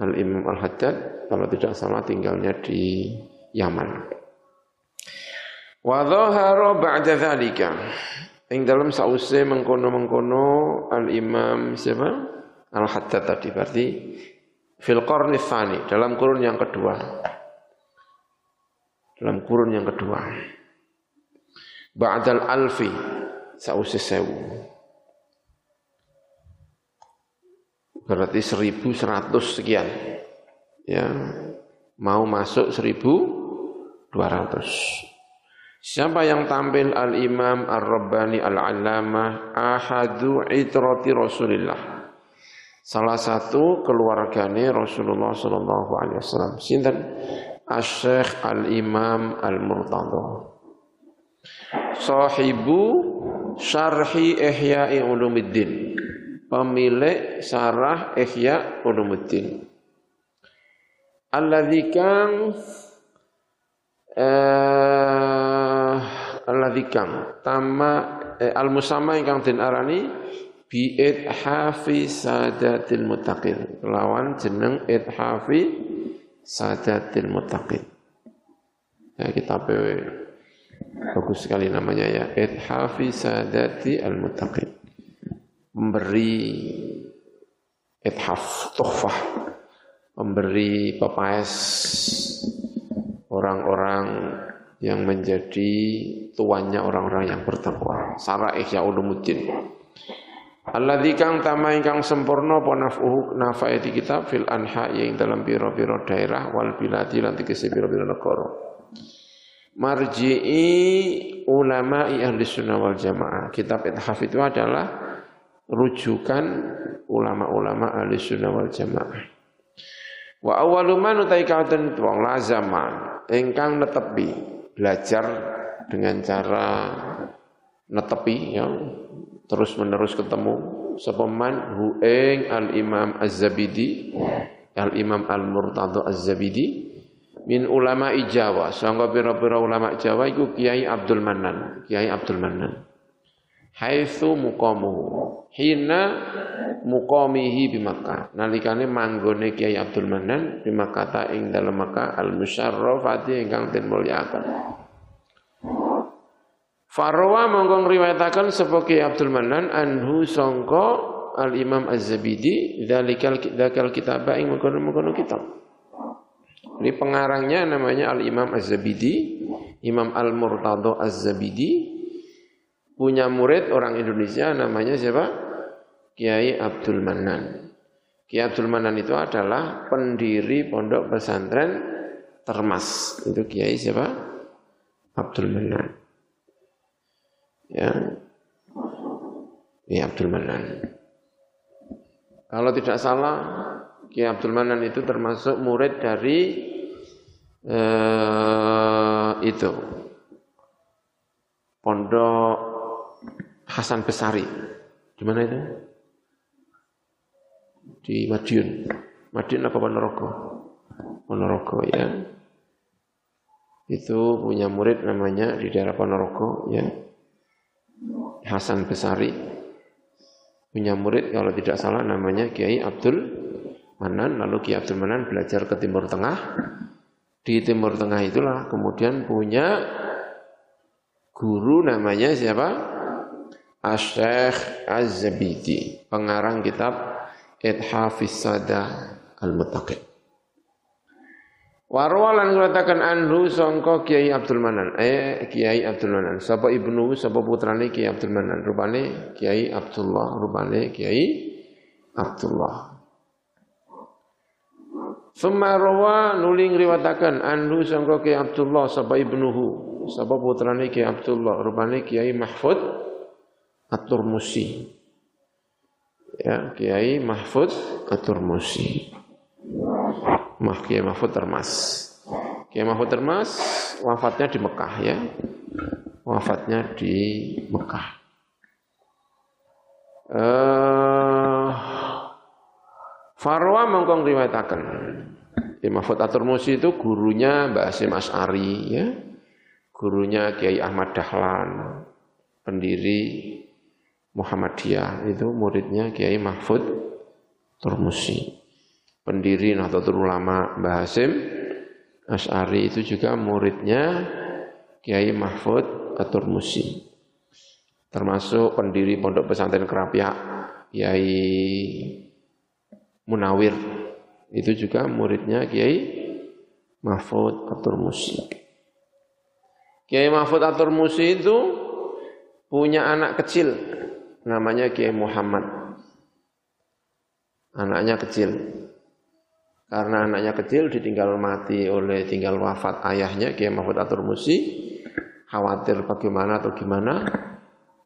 Al-Imam Al-Haddad kalau tidak salah tinggalnya di Yaman. Wa dhahara ba'da dzalika. Ing dalam sause mengkono-mengkono Al-Imam siapa? Al-Haddad tadi berarti fil qarni dalam kurun yang kedua dalam kurun yang kedua. Ba'dal alfi sausi sewu. Berarti 1100 sekian. Ya, mau masuk 1200. Siapa yang tampil Al-Imam Ar-Rabbani Al-Allamah Ahadu itrati Rasulillah. Salah satu keluarganya Rasulullah sallallahu alaihi wasallam. Sinten? Asy-Syaikh Al-Imam Al-Murtadha. Sahibu Syarhi Ihya Ulumuddin. Pemilik Syarah Ihya Ulumuddin. Alladzi kang eh alladzi kang tama eh, al-musamma ingkang den arani bi ithafi sadatil muttaqin. Lawan jeneng ithafi Sadatil Muttaqin. Ya, kita bagus sekali namanya ya. Ithafi Sadati Al-Muttaqin. Memberi ithaf, tuhfah. Memberi pepaes orang-orang yang menjadi tuannya orang-orang yang bertakwa. Sarah Ihya Ulumuddin. Alladzi kang tama ingkang sempurna apa naf'uhu nafae di kitab fil anha yang dalam pira-pira daerah wal biladi lan tegese pira-pira negara. Marji'i ulama ahli sunnah wal jamaah. Kitab Ithaf itu adalah rujukan ulama-ulama ahli sunnah wal jamaah. Wa awwalu man utai kauten wong lazaman ingkang netepi belajar dengan cara netepi ya terus menerus ketemu sapa man hu ing al Imam Az-Zabidi al Imam Al Murtadha Az-Zabidi min ulama Jawa sangga pira-pira ulama Jawa iku Kiai Abdul Manan Kiai Abdul Manan haitsu muqamuhu. Hina muqamihi bi Makkah. Nalikane manggone Kiai Abdul Manan di Makkah ing dalem Makkah al musyarrafati ingkang den mulyakaken. Farwa mongkong riwayataken sapa Kiai Abdul Manan anhu sangka Al Imam Az-Zabidi dzalikal dzakal kitab ing mengkono-mengkono kitab. Ini pengarangnya namanya Al Imam Az-Zabidi, Imam Al Murtadha Az-Zabidi punya murid orang Indonesia namanya siapa? Kiai Abdul Manan. Kiai Abdul Manan itu adalah pendiri pondok pesantren Termas. Itu Kiai siapa? Abdul Manan ya Kiai Abdul Manan. Kalau tidak salah, Kiai Abdul Manan itu termasuk murid dari eh, itu Pondok Hasan Besari. Di mana itu? Di Madiun. Madiun apa Ponorogo? Ponorogo ya. Itu punya murid namanya di daerah Ponorogo ya Hasan Besari punya murid kalau tidak salah namanya Kiai Abdul Manan lalu Kiai Abdul Manan belajar ke Timur Tengah di Timur Tengah itulah kemudian punya guru namanya siapa Asyikh Az-Zabidi pengarang kitab Ithafis Sada Al-Muttaqin Warwalan katakan anhu songko Kiai Abdul Manan. Eh Kiai Abdul Manan. Sapa ibnu sapa putrane Kiai Abdul Manan. Rupane Kiai Abdullah, rupane Kiai Abdullah. Summa rawa nuling riwatakan anhu songko Kiai Abdullah sapa ibnuhu sapa putrane Kiai Abdullah rupane Kiai Mahfud At-Turmusi. Ya, Kiai Mahfud At-Turmusi. Mah Kiai Mahfud Termas. Kiai Mahfud Termas wafatnya di Mekah ya. Wafatnya di Mekah. Uh, Farwa mengkong riwayataken. Kiai Mahfud Atur Musi itu gurunya Mbak Asim As'ari ya. Gurunya Kiai Ahmad Dahlan, pendiri Muhammadiyah. Itu muridnya Kiai Mahfud Turmusi. Pendiri Nahdlatul Ulama Mbah Hasim As'ari itu juga muridnya Kiai Mahfud Atur Musi termasuk pendiri Pondok Pesantren Kerapia Kiai Munawir. Itu juga muridnya Kiai Mahfud Atur Musi Kiai Mahfud Atur Musi itu punya anak kecil namanya Kiai Muhammad. Anaknya kecil. Karena anaknya kecil ditinggal mati oleh tinggal wafat ayahnya Kiai Mahfud Atur Musi, khawatir bagaimana atau gimana,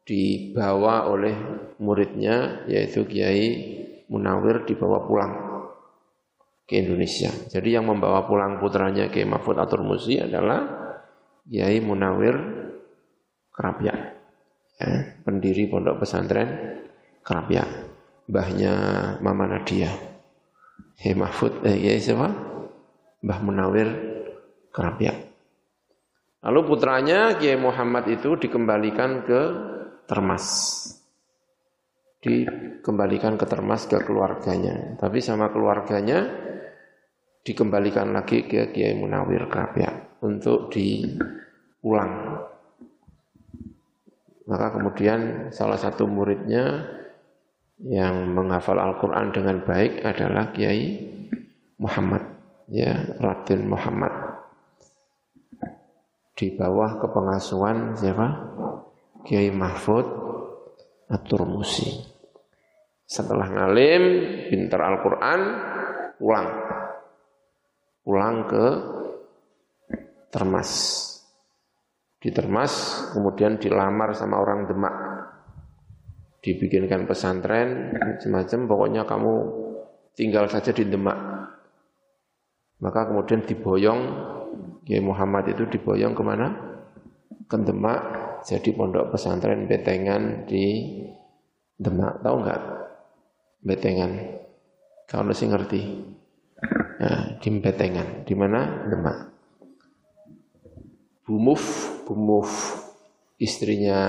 dibawa oleh muridnya yaitu Kiai Munawir dibawa pulang ke Indonesia. Jadi yang membawa pulang putranya Kiai Mahfud Atur Musi adalah Kiai Munawir Kerapia, ya, pendiri pondok pesantren Kerapia, mbahnya Mama Nadia. Kiai Mahfud, eh Kiai siapa? Mbah Munawir Kerapia. Lalu putranya Kiai Muhammad itu dikembalikan ke Termas. Dikembalikan ke Termas ke keluarganya. Tapi sama keluarganya dikembalikan lagi ke Kiai Munawir Kerapia untuk diulang. Maka kemudian salah satu muridnya yang menghafal Al-Quran dengan baik adalah Kiai Muhammad, ya Raden Muhammad. Di bawah kepengasuhan siapa? Kiai Mahfud At-Turmusi. Setelah ngalim, pintar Al-Quran, pulang. Pulang ke Termas. Di Termas, kemudian dilamar sama orang Demak dibikinkan pesantren semacam pokoknya kamu tinggal saja di Demak maka kemudian diboyong Kiai Muhammad itu diboyong ke mana ke Demak jadi pondok pesantren Betengan di Demak. Tahu nggak? Betengan. Kalau sih ngerti. Nah, di Betengan. Di mana? Demak. Bumuf, Bumuf istrinya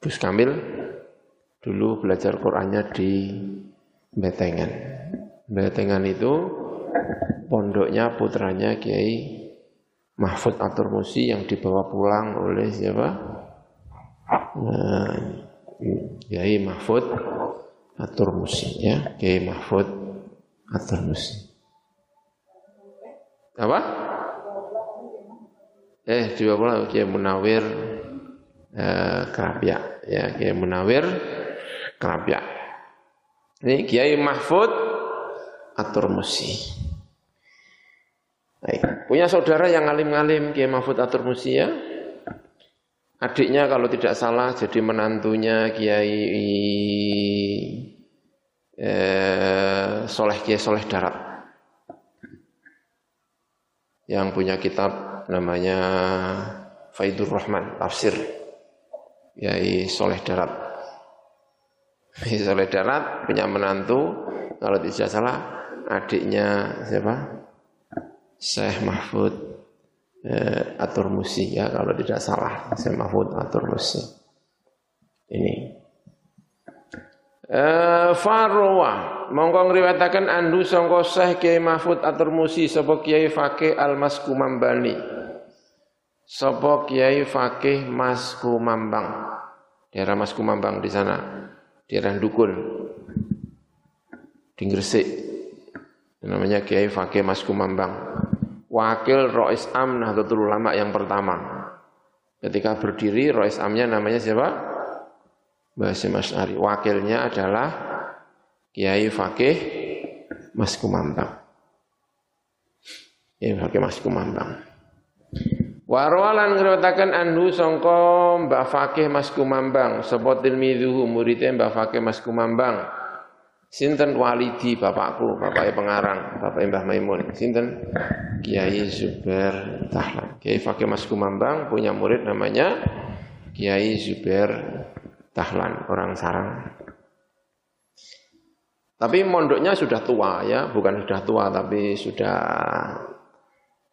Gus Kamil dulu belajar Qur'annya di Betengan. Betengan itu pondoknya putranya Kiai Mahfud Atur Musi yang dibawa pulang oleh siapa? Nah, Kiai Mahfud Atur Musi ya, Kiai Mahfud Atur Musi. Apa? Eh, dibawa pulang Kiai Munawir eh, Kerapia ya, Kiai Munawir Kerapia. Ini Kiai Mahfud Atur Musi. Baik. Punya saudara yang ngalim-ngalim Kiai Mahfud Atur Musia. Adiknya kalau tidak salah jadi menantunya Kiai eh, Soleh Kiai Soleh Darat. Yang punya kitab namanya Faidur Rahman, tafsir. Kiai Soleh Darat. Kiai Soleh Darat punya menantu, kalau tidak salah adiknya siapa? Syekh Mahfud eh, Atur Musi ya kalau tidak salah. Syekh Mahfud Atur Musi. Ini. Eh, Farwa mongko ngriwayataken andu sangka Syekh Kiai Mahfud Atur Musi sapa Kiai Fakih Al Maskumambani sapa Kiai Fakih Mas Kumambang daerah Mas Kumambang di sana daerah Dukun di Gresik namanya Kiai Fakih Mas Kumambang wakil Rois Am Nahdlatul Ulama yang pertama. Ketika berdiri Rois Amnya namanya siapa? Basim Asy'ari. Wakilnya adalah Kiai Fakih Mas Kumambang. Kiai Fakih Mas Kumambang. Warwalan ngriwataken anhu sangka Mbak Fakih Mas Kumambang, sapa tilmidhu muridé Mbak Fakih Mas Kumambang. Sinten walidi bapakku, bapaknya pengarang, bapaknya Mbah Maimun. Sinten Kiai Zubair Tahlan. Kiai Fakih Mas Kumambang punya murid namanya Kiai Zubair Tahlan, orang sarang. Tapi mondoknya sudah tua ya, bukan sudah tua tapi sudah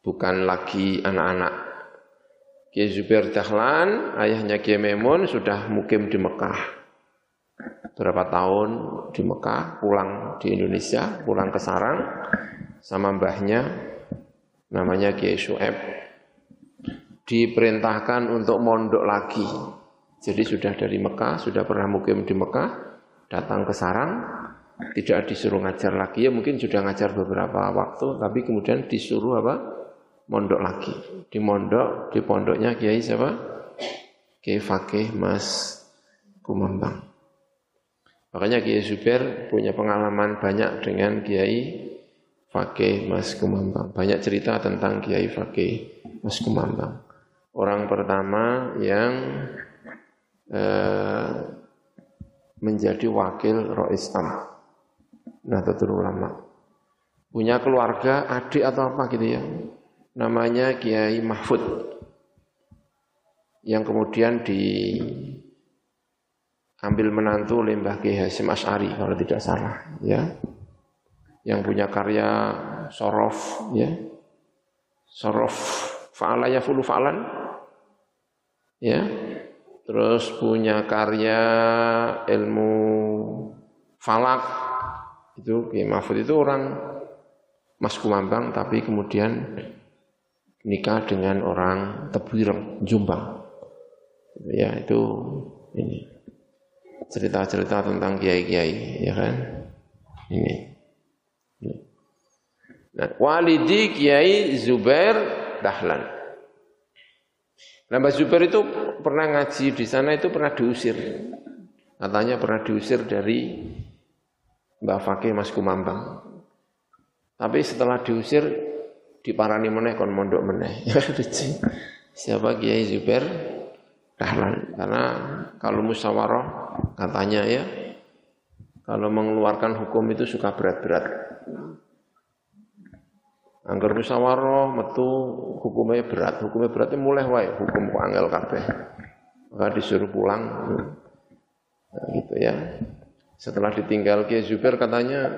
bukan lagi anak-anak. Kiai Zubair Tahlan, ayahnya Kiai Maimun sudah mukim di Mekah berapa tahun di Mekah, pulang di Indonesia, pulang ke Sarang sama mbahnya namanya Kiai Su'eb diperintahkan untuk mondok lagi. Jadi sudah dari Mekah, sudah pernah mukim di Mekah, datang ke Sarang, tidak disuruh ngajar lagi, ya mungkin sudah ngajar beberapa waktu, tapi kemudian disuruh apa? Mondok lagi. Di mondok, di pondoknya Kiai siapa? Kiai Fakih Mas Kumambang. Makanya Kiai Zubair punya pengalaman banyak dengan Kiai Fakih Mas Kumambang. Banyak cerita tentang Kiai Fakih Mas Kumambang. Orang pertama yang eh, menjadi wakil Rois Am. Nahdlatul Ulama. Punya keluarga, adik atau apa gitu ya. Namanya Kiai Mahfud. Yang kemudian di ambil menantu Lembah Ki Hasim As'ari kalau tidak salah ya yang punya karya sorof ya sorof fa'ala fulu fa'lan ya terus punya karya ilmu falak itu Ki Mahfud itu orang Mas Kumambang tapi kemudian nikah dengan orang Tebuireng Jombang ya itu ini cerita-cerita tentang kiai-kiai, ya kan? Ini. Nah, walidi Kiai Zubair Dahlan. Nah, Mbak Zubair itu pernah ngaji di sana itu pernah diusir. Katanya pernah diusir dari Mbak Fakih Mas Kumambang. Tapi setelah diusir diparani meneh kon mondok meneh. <laughs> Siapa Kiai Zubair Dahlan? Karena kalau musyawarah katanya ya kalau mengeluarkan hukum itu suka berat-berat Angger musyawarah metu hukumnya berat, hukumnya beratnya mulai wae hukum kok angel kabeh. Maka disuruh pulang. Nah, gitu ya. Setelah ditinggal Kiai Zubair katanya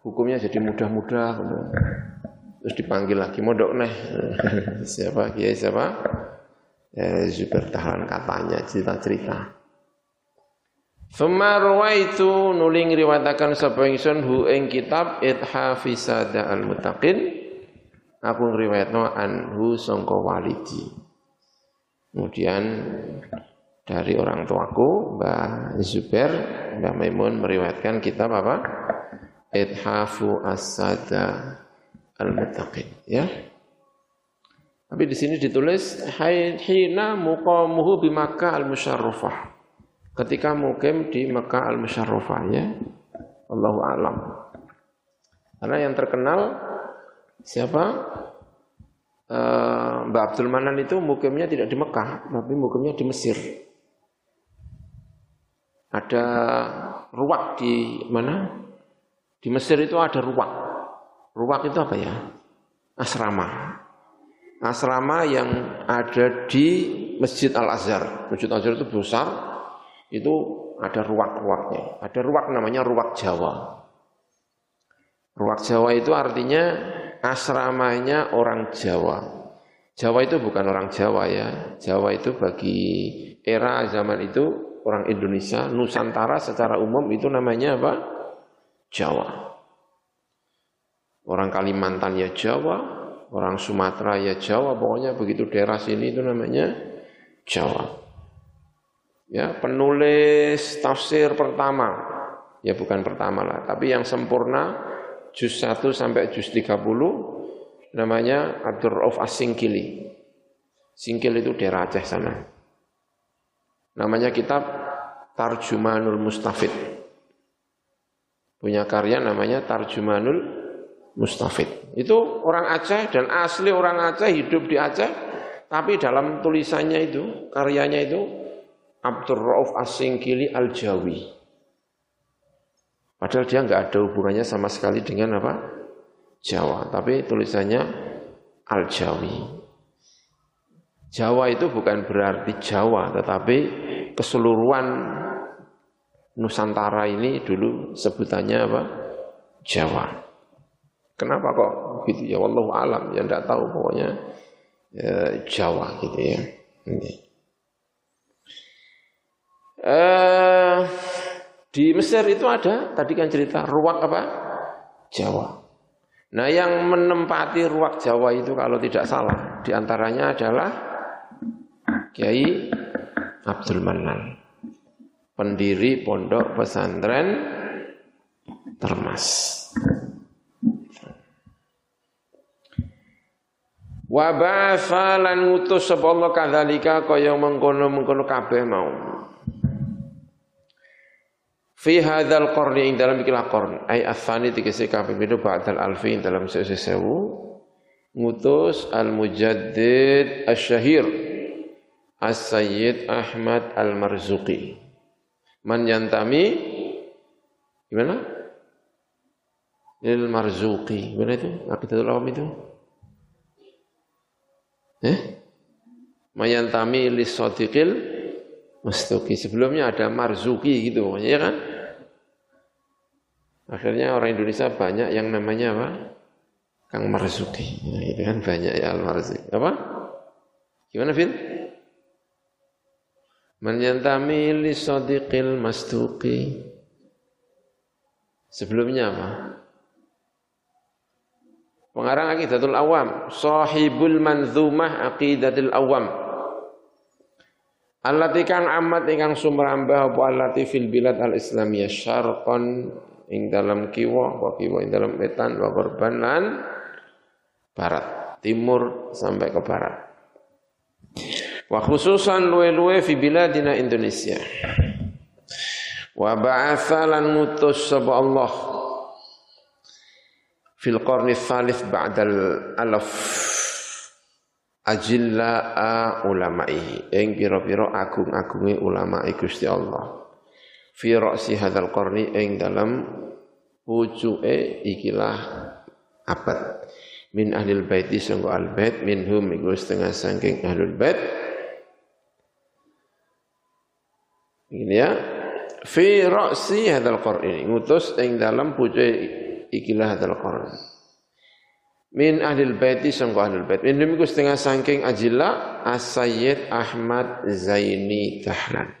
hukumnya jadi mudah-mudah. Terus dipanggil lagi mondok neh. <laughs> siapa Kiai siapa? Ya, Zubair tahan katanya cerita-cerita. Thumma ruwaitu nuling riwayataken sapa ingsun hu ing kitab Ithafisada al-Muttaqin aku ngriwayatno anhu sangka walidi. Kemudian dari orang tuaku Mbah Zubair, Mbah Maimun meriwayatkan kitab apa? Ithafu As-Sada Al-Muttaqin, ya. Tapi di sini ditulis hina muqamuhu bi al-Musyarrafah. Ketika mukim di Makkah al-Musyarrafah ya. Allahu alam. Karena yang terkenal siapa? Uh, Mbak Abdul Manan itu mukimnya tidak di Mekah, tapi mukimnya di Mesir. Ada ruak di mana? Di Mesir itu ada ruak. Ruak itu apa ya? Asrama. Asrama yang ada di Masjid Al-Azhar. Masjid Al-Azhar itu besar, itu ada ruak-ruaknya. Ada ruak namanya ruak Jawa. Ruak Jawa itu artinya asramanya orang Jawa. Jawa itu bukan orang Jawa ya. Jawa itu bagi era zaman itu orang Indonesia, Nusantara secara umum itu namanya apa? Jawa. Orang Kalimantan ya Jawa, orang Sumatera ya Jawa, pokoknya begitu daerah sini itu namanya Jawa. Ya, penulis tafsir pertama, ya bukan pertama lah, tapi yang sempurna juz 1 sampai juz 30 namanya Abdur Rauf As-Singkili. Singkil itu daerah Aceh sana. Namanya kitab Tarjumanul Mustafid. Punya karya namanya Tarjumanul Mustafid. Itu orang Aceh dan asli orang Aceh hidup di Aceh, tapi dalam tulisannya itu, karyanya itu Abdur Rauf As-Singkili Al-Jawi. Padahal dia nggak ada hubungannya sama sekali dengan apa? Jawa, tapi tulisannya Al-Jawi. Jawa itu bukan berarti Jawa, tetapi keseluruhan Nusantara ini dulu sebutannya apa? Jawa. Kenapa kok gitu ya? Wallahu alam, ya enggak tahu pokoknya ya, Jawa gitu ya. Ini. Eh, di Mesir itu ada, tadi kan cerita ruak apa? Jawa. Nah yang menempati ruak Jawa itu kalau tidak salah, di antaranya adalah Kiai Abdul Manan, pendiri pondok pesantren Termas. Wa ba'atha lan ngutus sapa Allah kadzalika kaya mengkono-mengkono kabeh mau. Fi hadzal qarni ing dalam ikilah qarn ai afani tegese kaping pindho ba'dal alfi ing dalam sewu ngutus al mujaddid asyahir as-sayyid Ahmad al-Marzuqi man yantami gimana il Marzuqi gimana itu akidatul awam itu eh mayantami lis sadiqil mustuki sebelumnya ada Marzuki gitu ya kan Akhirnya orang Indonesia banyak yang namanya apa? Kang Marzuki. Nah, itu kan banyak ya Al-Marzuki. Apa? Gimana, Fil? Man yantami li sadiqil mastuqi. Sebelumnya apa? Pengarang Aqidatul Awam, sahibul manzumah Aqidatul Awam. Allati kang amat ingkang sumrambah apa allati fil bilad al-islamiyah syarqan ing dalam kiwa wa kiwa ing dalam wetan wa korban barat timur sampai ke barat wa khususan luwe-luwe fi biladina Indonesia. Wa ba'atha lan ngutus sapa Allah fil qarni tsalits ba'dal alaf ajilla'a ulama'i. Ing pira-pira agung-agunge ulama Gusti Allah. Fi ra'si hadzal qarni ing dalam pucuke ikilah abad. Min ahlil baiti sanggo al bait minhum iku setengah saking ahlul bait ini ya. Fi ra'si hadzal qarni ngutus ing dalam pucuk ikilah hadzal qarni min ahlil baiti sanggo ahlul bait. Minhum iku setengah saking ajilla as-sayyid Ahmad Zaini Dahlan.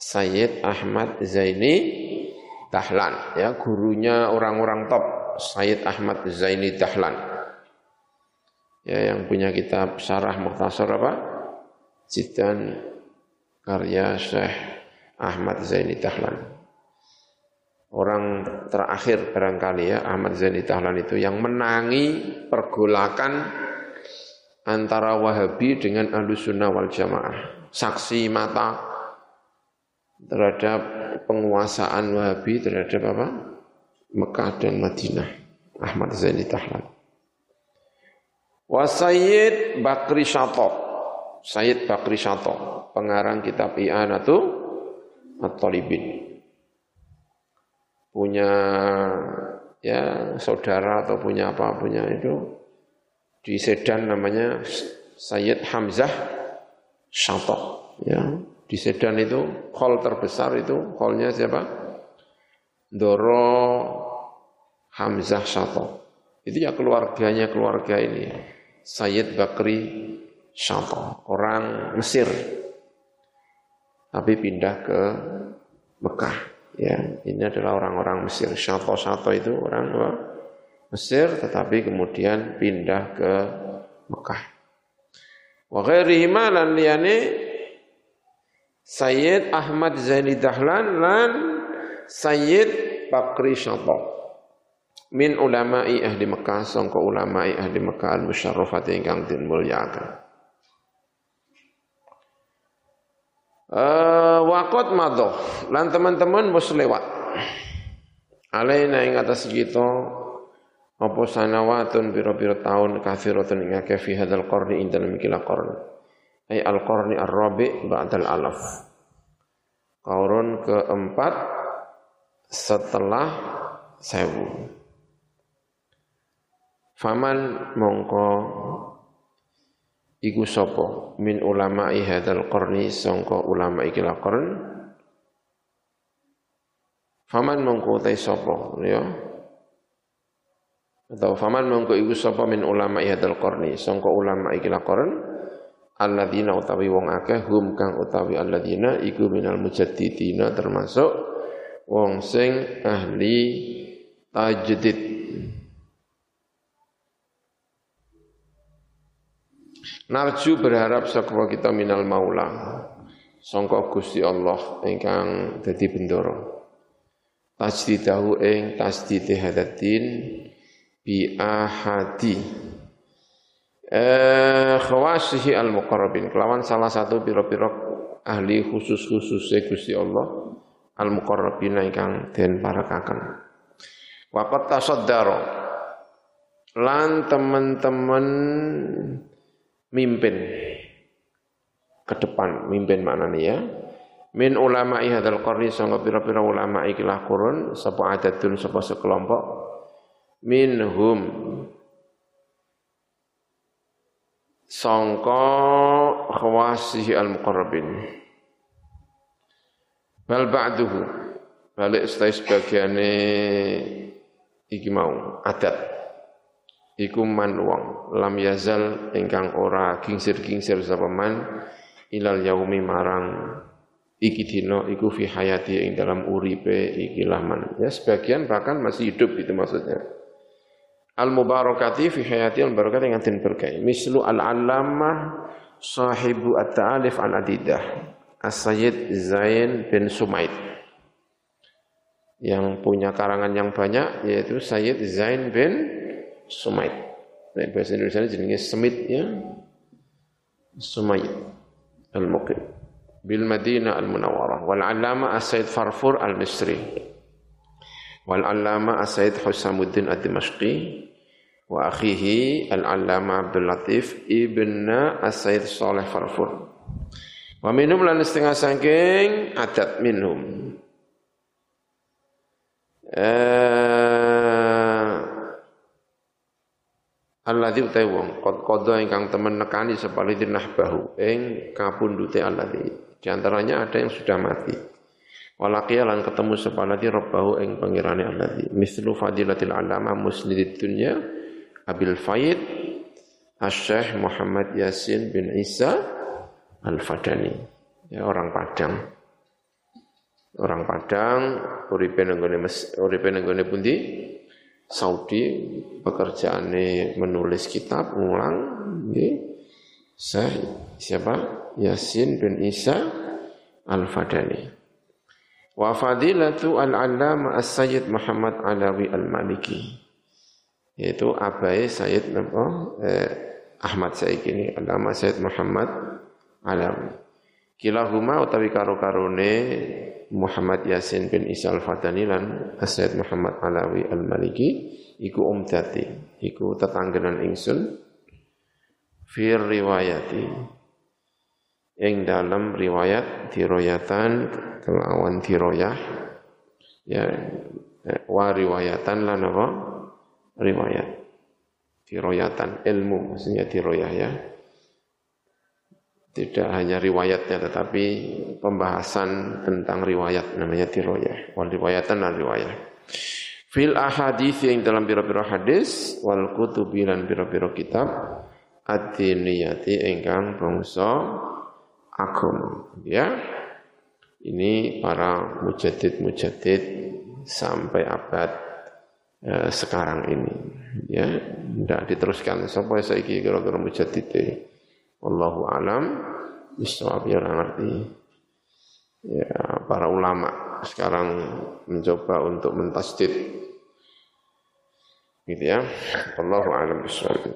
Sayyid Ahmad Zaini Dahlan ya. Gurunya orang-orang top. Sayyid Ahmad Zaini Dahlan. Ya yang punya kitab Syarah Mukhtasar apa? Jidan karya Syekh Ahmad Zaini Dahlan orang terakhir barangkali ya Ahmad Zaini Dahlan itu yang menangi pergolakan antara Wahabi dengan Ahlussunnah wal Jamaah saksi mata terhadap penguasaan Wahabi terhadap apa? Mekah dan Madinah. Ahmad Zaini Tahlan. Wa Sayyid Bakri Syato. Sayyid Bakri Syato, pengarang kitab I'anatu At-Talibin. Punya ya saudara atau punya apa punya itu di Sedan namanya Sayyid Hamzah Syato ya di Sedan itu hall terbesar itu hallnya siapa? Doro Hamzah Syato. Itu ya keluarganya keluarga ini. Sayyid Bakri Syato, orang Mesir. Tapi pindah ke Mekah. Ya, ini adalah orang-orang Mesir. Syato-Syato itu orang apa? Mesir, tetapi kemudian pindah ke Mekah. Wa ghairihi lan liyane Sayyid Ahmad Zaini Dahlan lan Sayyid Bakri Syadab min ulama'i ahli Mekah sangka ulama'i ahli Mekah al-musyarrafati ingkang den mulyakaken. Uh, waqat madho lan teman-teman wis lewat. Alaina ing atas kita apa sanawatun pira-pira taun kafiratun ing akeh fi hadzal qarni ing dalem iki qarni ay al-qarni ar-rabi ba'dal alaf. Qaurun keempat setelah sewu. Faman mongko iku sapa? Min ulama hadzal qarni sangka ulama iki qarn. Faman mongko te sapa? Ya. Atau faman mongko iku sapa min ulama hadzal qarni sangka ulama iki qarn. Alladzina utawi wong akeh hum kang utawi alladzina iku minal mujaddidina termasuk wong sing ahli tajdid Narju berharap saka kita minal maula sangka Gusti Allah ingkang dadi bendoro tajdidahu ing tasdid hadatin bi ahadi. Eh khawasihi al muqarrabin kelawan salah satu pira-pira ahli khusus-khusus Gusti Allah al muqarrabin ingkang den parakaken. Waqat tasaddara. Lan teman-teman mimpin ke depan mimpin maknanya ya. Min ulama hadzal qarni sanga pira-pira ulama ikilah kurun sapa adatun sapa sekelompok. Minhum sangka khawasihi al-muqarrabin. Bal ba'duhu balik setelah sebagiannya iki mau adat iku man wong lam yazal ingkang ora kingsir-kingsir sapa man ilal yaumi marang iki dina iku fi hayati ing dalam uripe iki man ya sebagian bahkan masih hidup itu maksudnya al-mubarakati fi hayati al-barakat yang den berkah. Mislu al-allamah sahibu at-ta'alif an adidah. As-Sayyid Zain bin Sumaid. Yang punya karangan yang banyak yaitu Sayyid Zain bin Sumaid. Nah, bahasa Indonesia jenenge Semit ya. Sumaid al-Muqim bil Madinah al-Munawwarah wal 'allama As-Sayyid Farfur al-Misri wal 'allama As-Sayyid Husamuddin ad-Dimashqi wa akhihi al-allama Abdul Latif ibn As-Said Saleh Farfur. Wa minhum lan setengah saking adat minhum. Eh, alladzi utai wong qad qadha ingkang temen nekani sapa nahbahu ing kapundhute alladzi di antaranya ada yang sudah mati. Walaqiya lan ketemu sapa alladzi rabbahu ing pangirane alladzi mislu fadilatil alama musnidid dunya abil faid Asy-Syaikh Muhammad Yasin bin Isa Al-Fadani. Ya orang Padang. Orang Padang uripe nenggone uripe nenggone pundi Saudi pekerjaannya menulis kitab ngulang nggih. Saya siapa? Yasin bin Isa Al-Fadani. Wa fadilatu al-allama as-sayyid Muhammad Alawi al-Maliki. Yaitu abai Sayyid eh, Ahmad Sayyid ini Allama Sayyid Muhammad Alawi. Kilahuma utawi karo-karone Muhammad Yasin bin Isa al-Fadani lan Sayyid Muhammad Alawi al-Maliki iku umdati iku tetanggenan ingsun fir riwayati. Ing dalam riwayat diroyatan kelawan diroyah ya eh, wa riwayatan lan apa? Riwayat. Diroyatan ilmu maksudnya diroyah ya tidak hanya riwayatnya tetapi pembahasan tentang riwayat namanya diroyah. Wal riwayatan dan riwayat. Fil ahadith yang dalam biro-biro hadis wal kutubi lan biro-biro kitab ad-diniyati ingkang bangsa agama. Ya. Ini para mujadid-mujadid sampai abad eh, sekarang ini. Ya, tidak diteruskan sampai saiki kira-kira mujadid ini. Wallahu alam bisawab ya. Ya, para ulama sekarang mencoba untuk mentasdid gitu ya. Wallahu alam bisawab.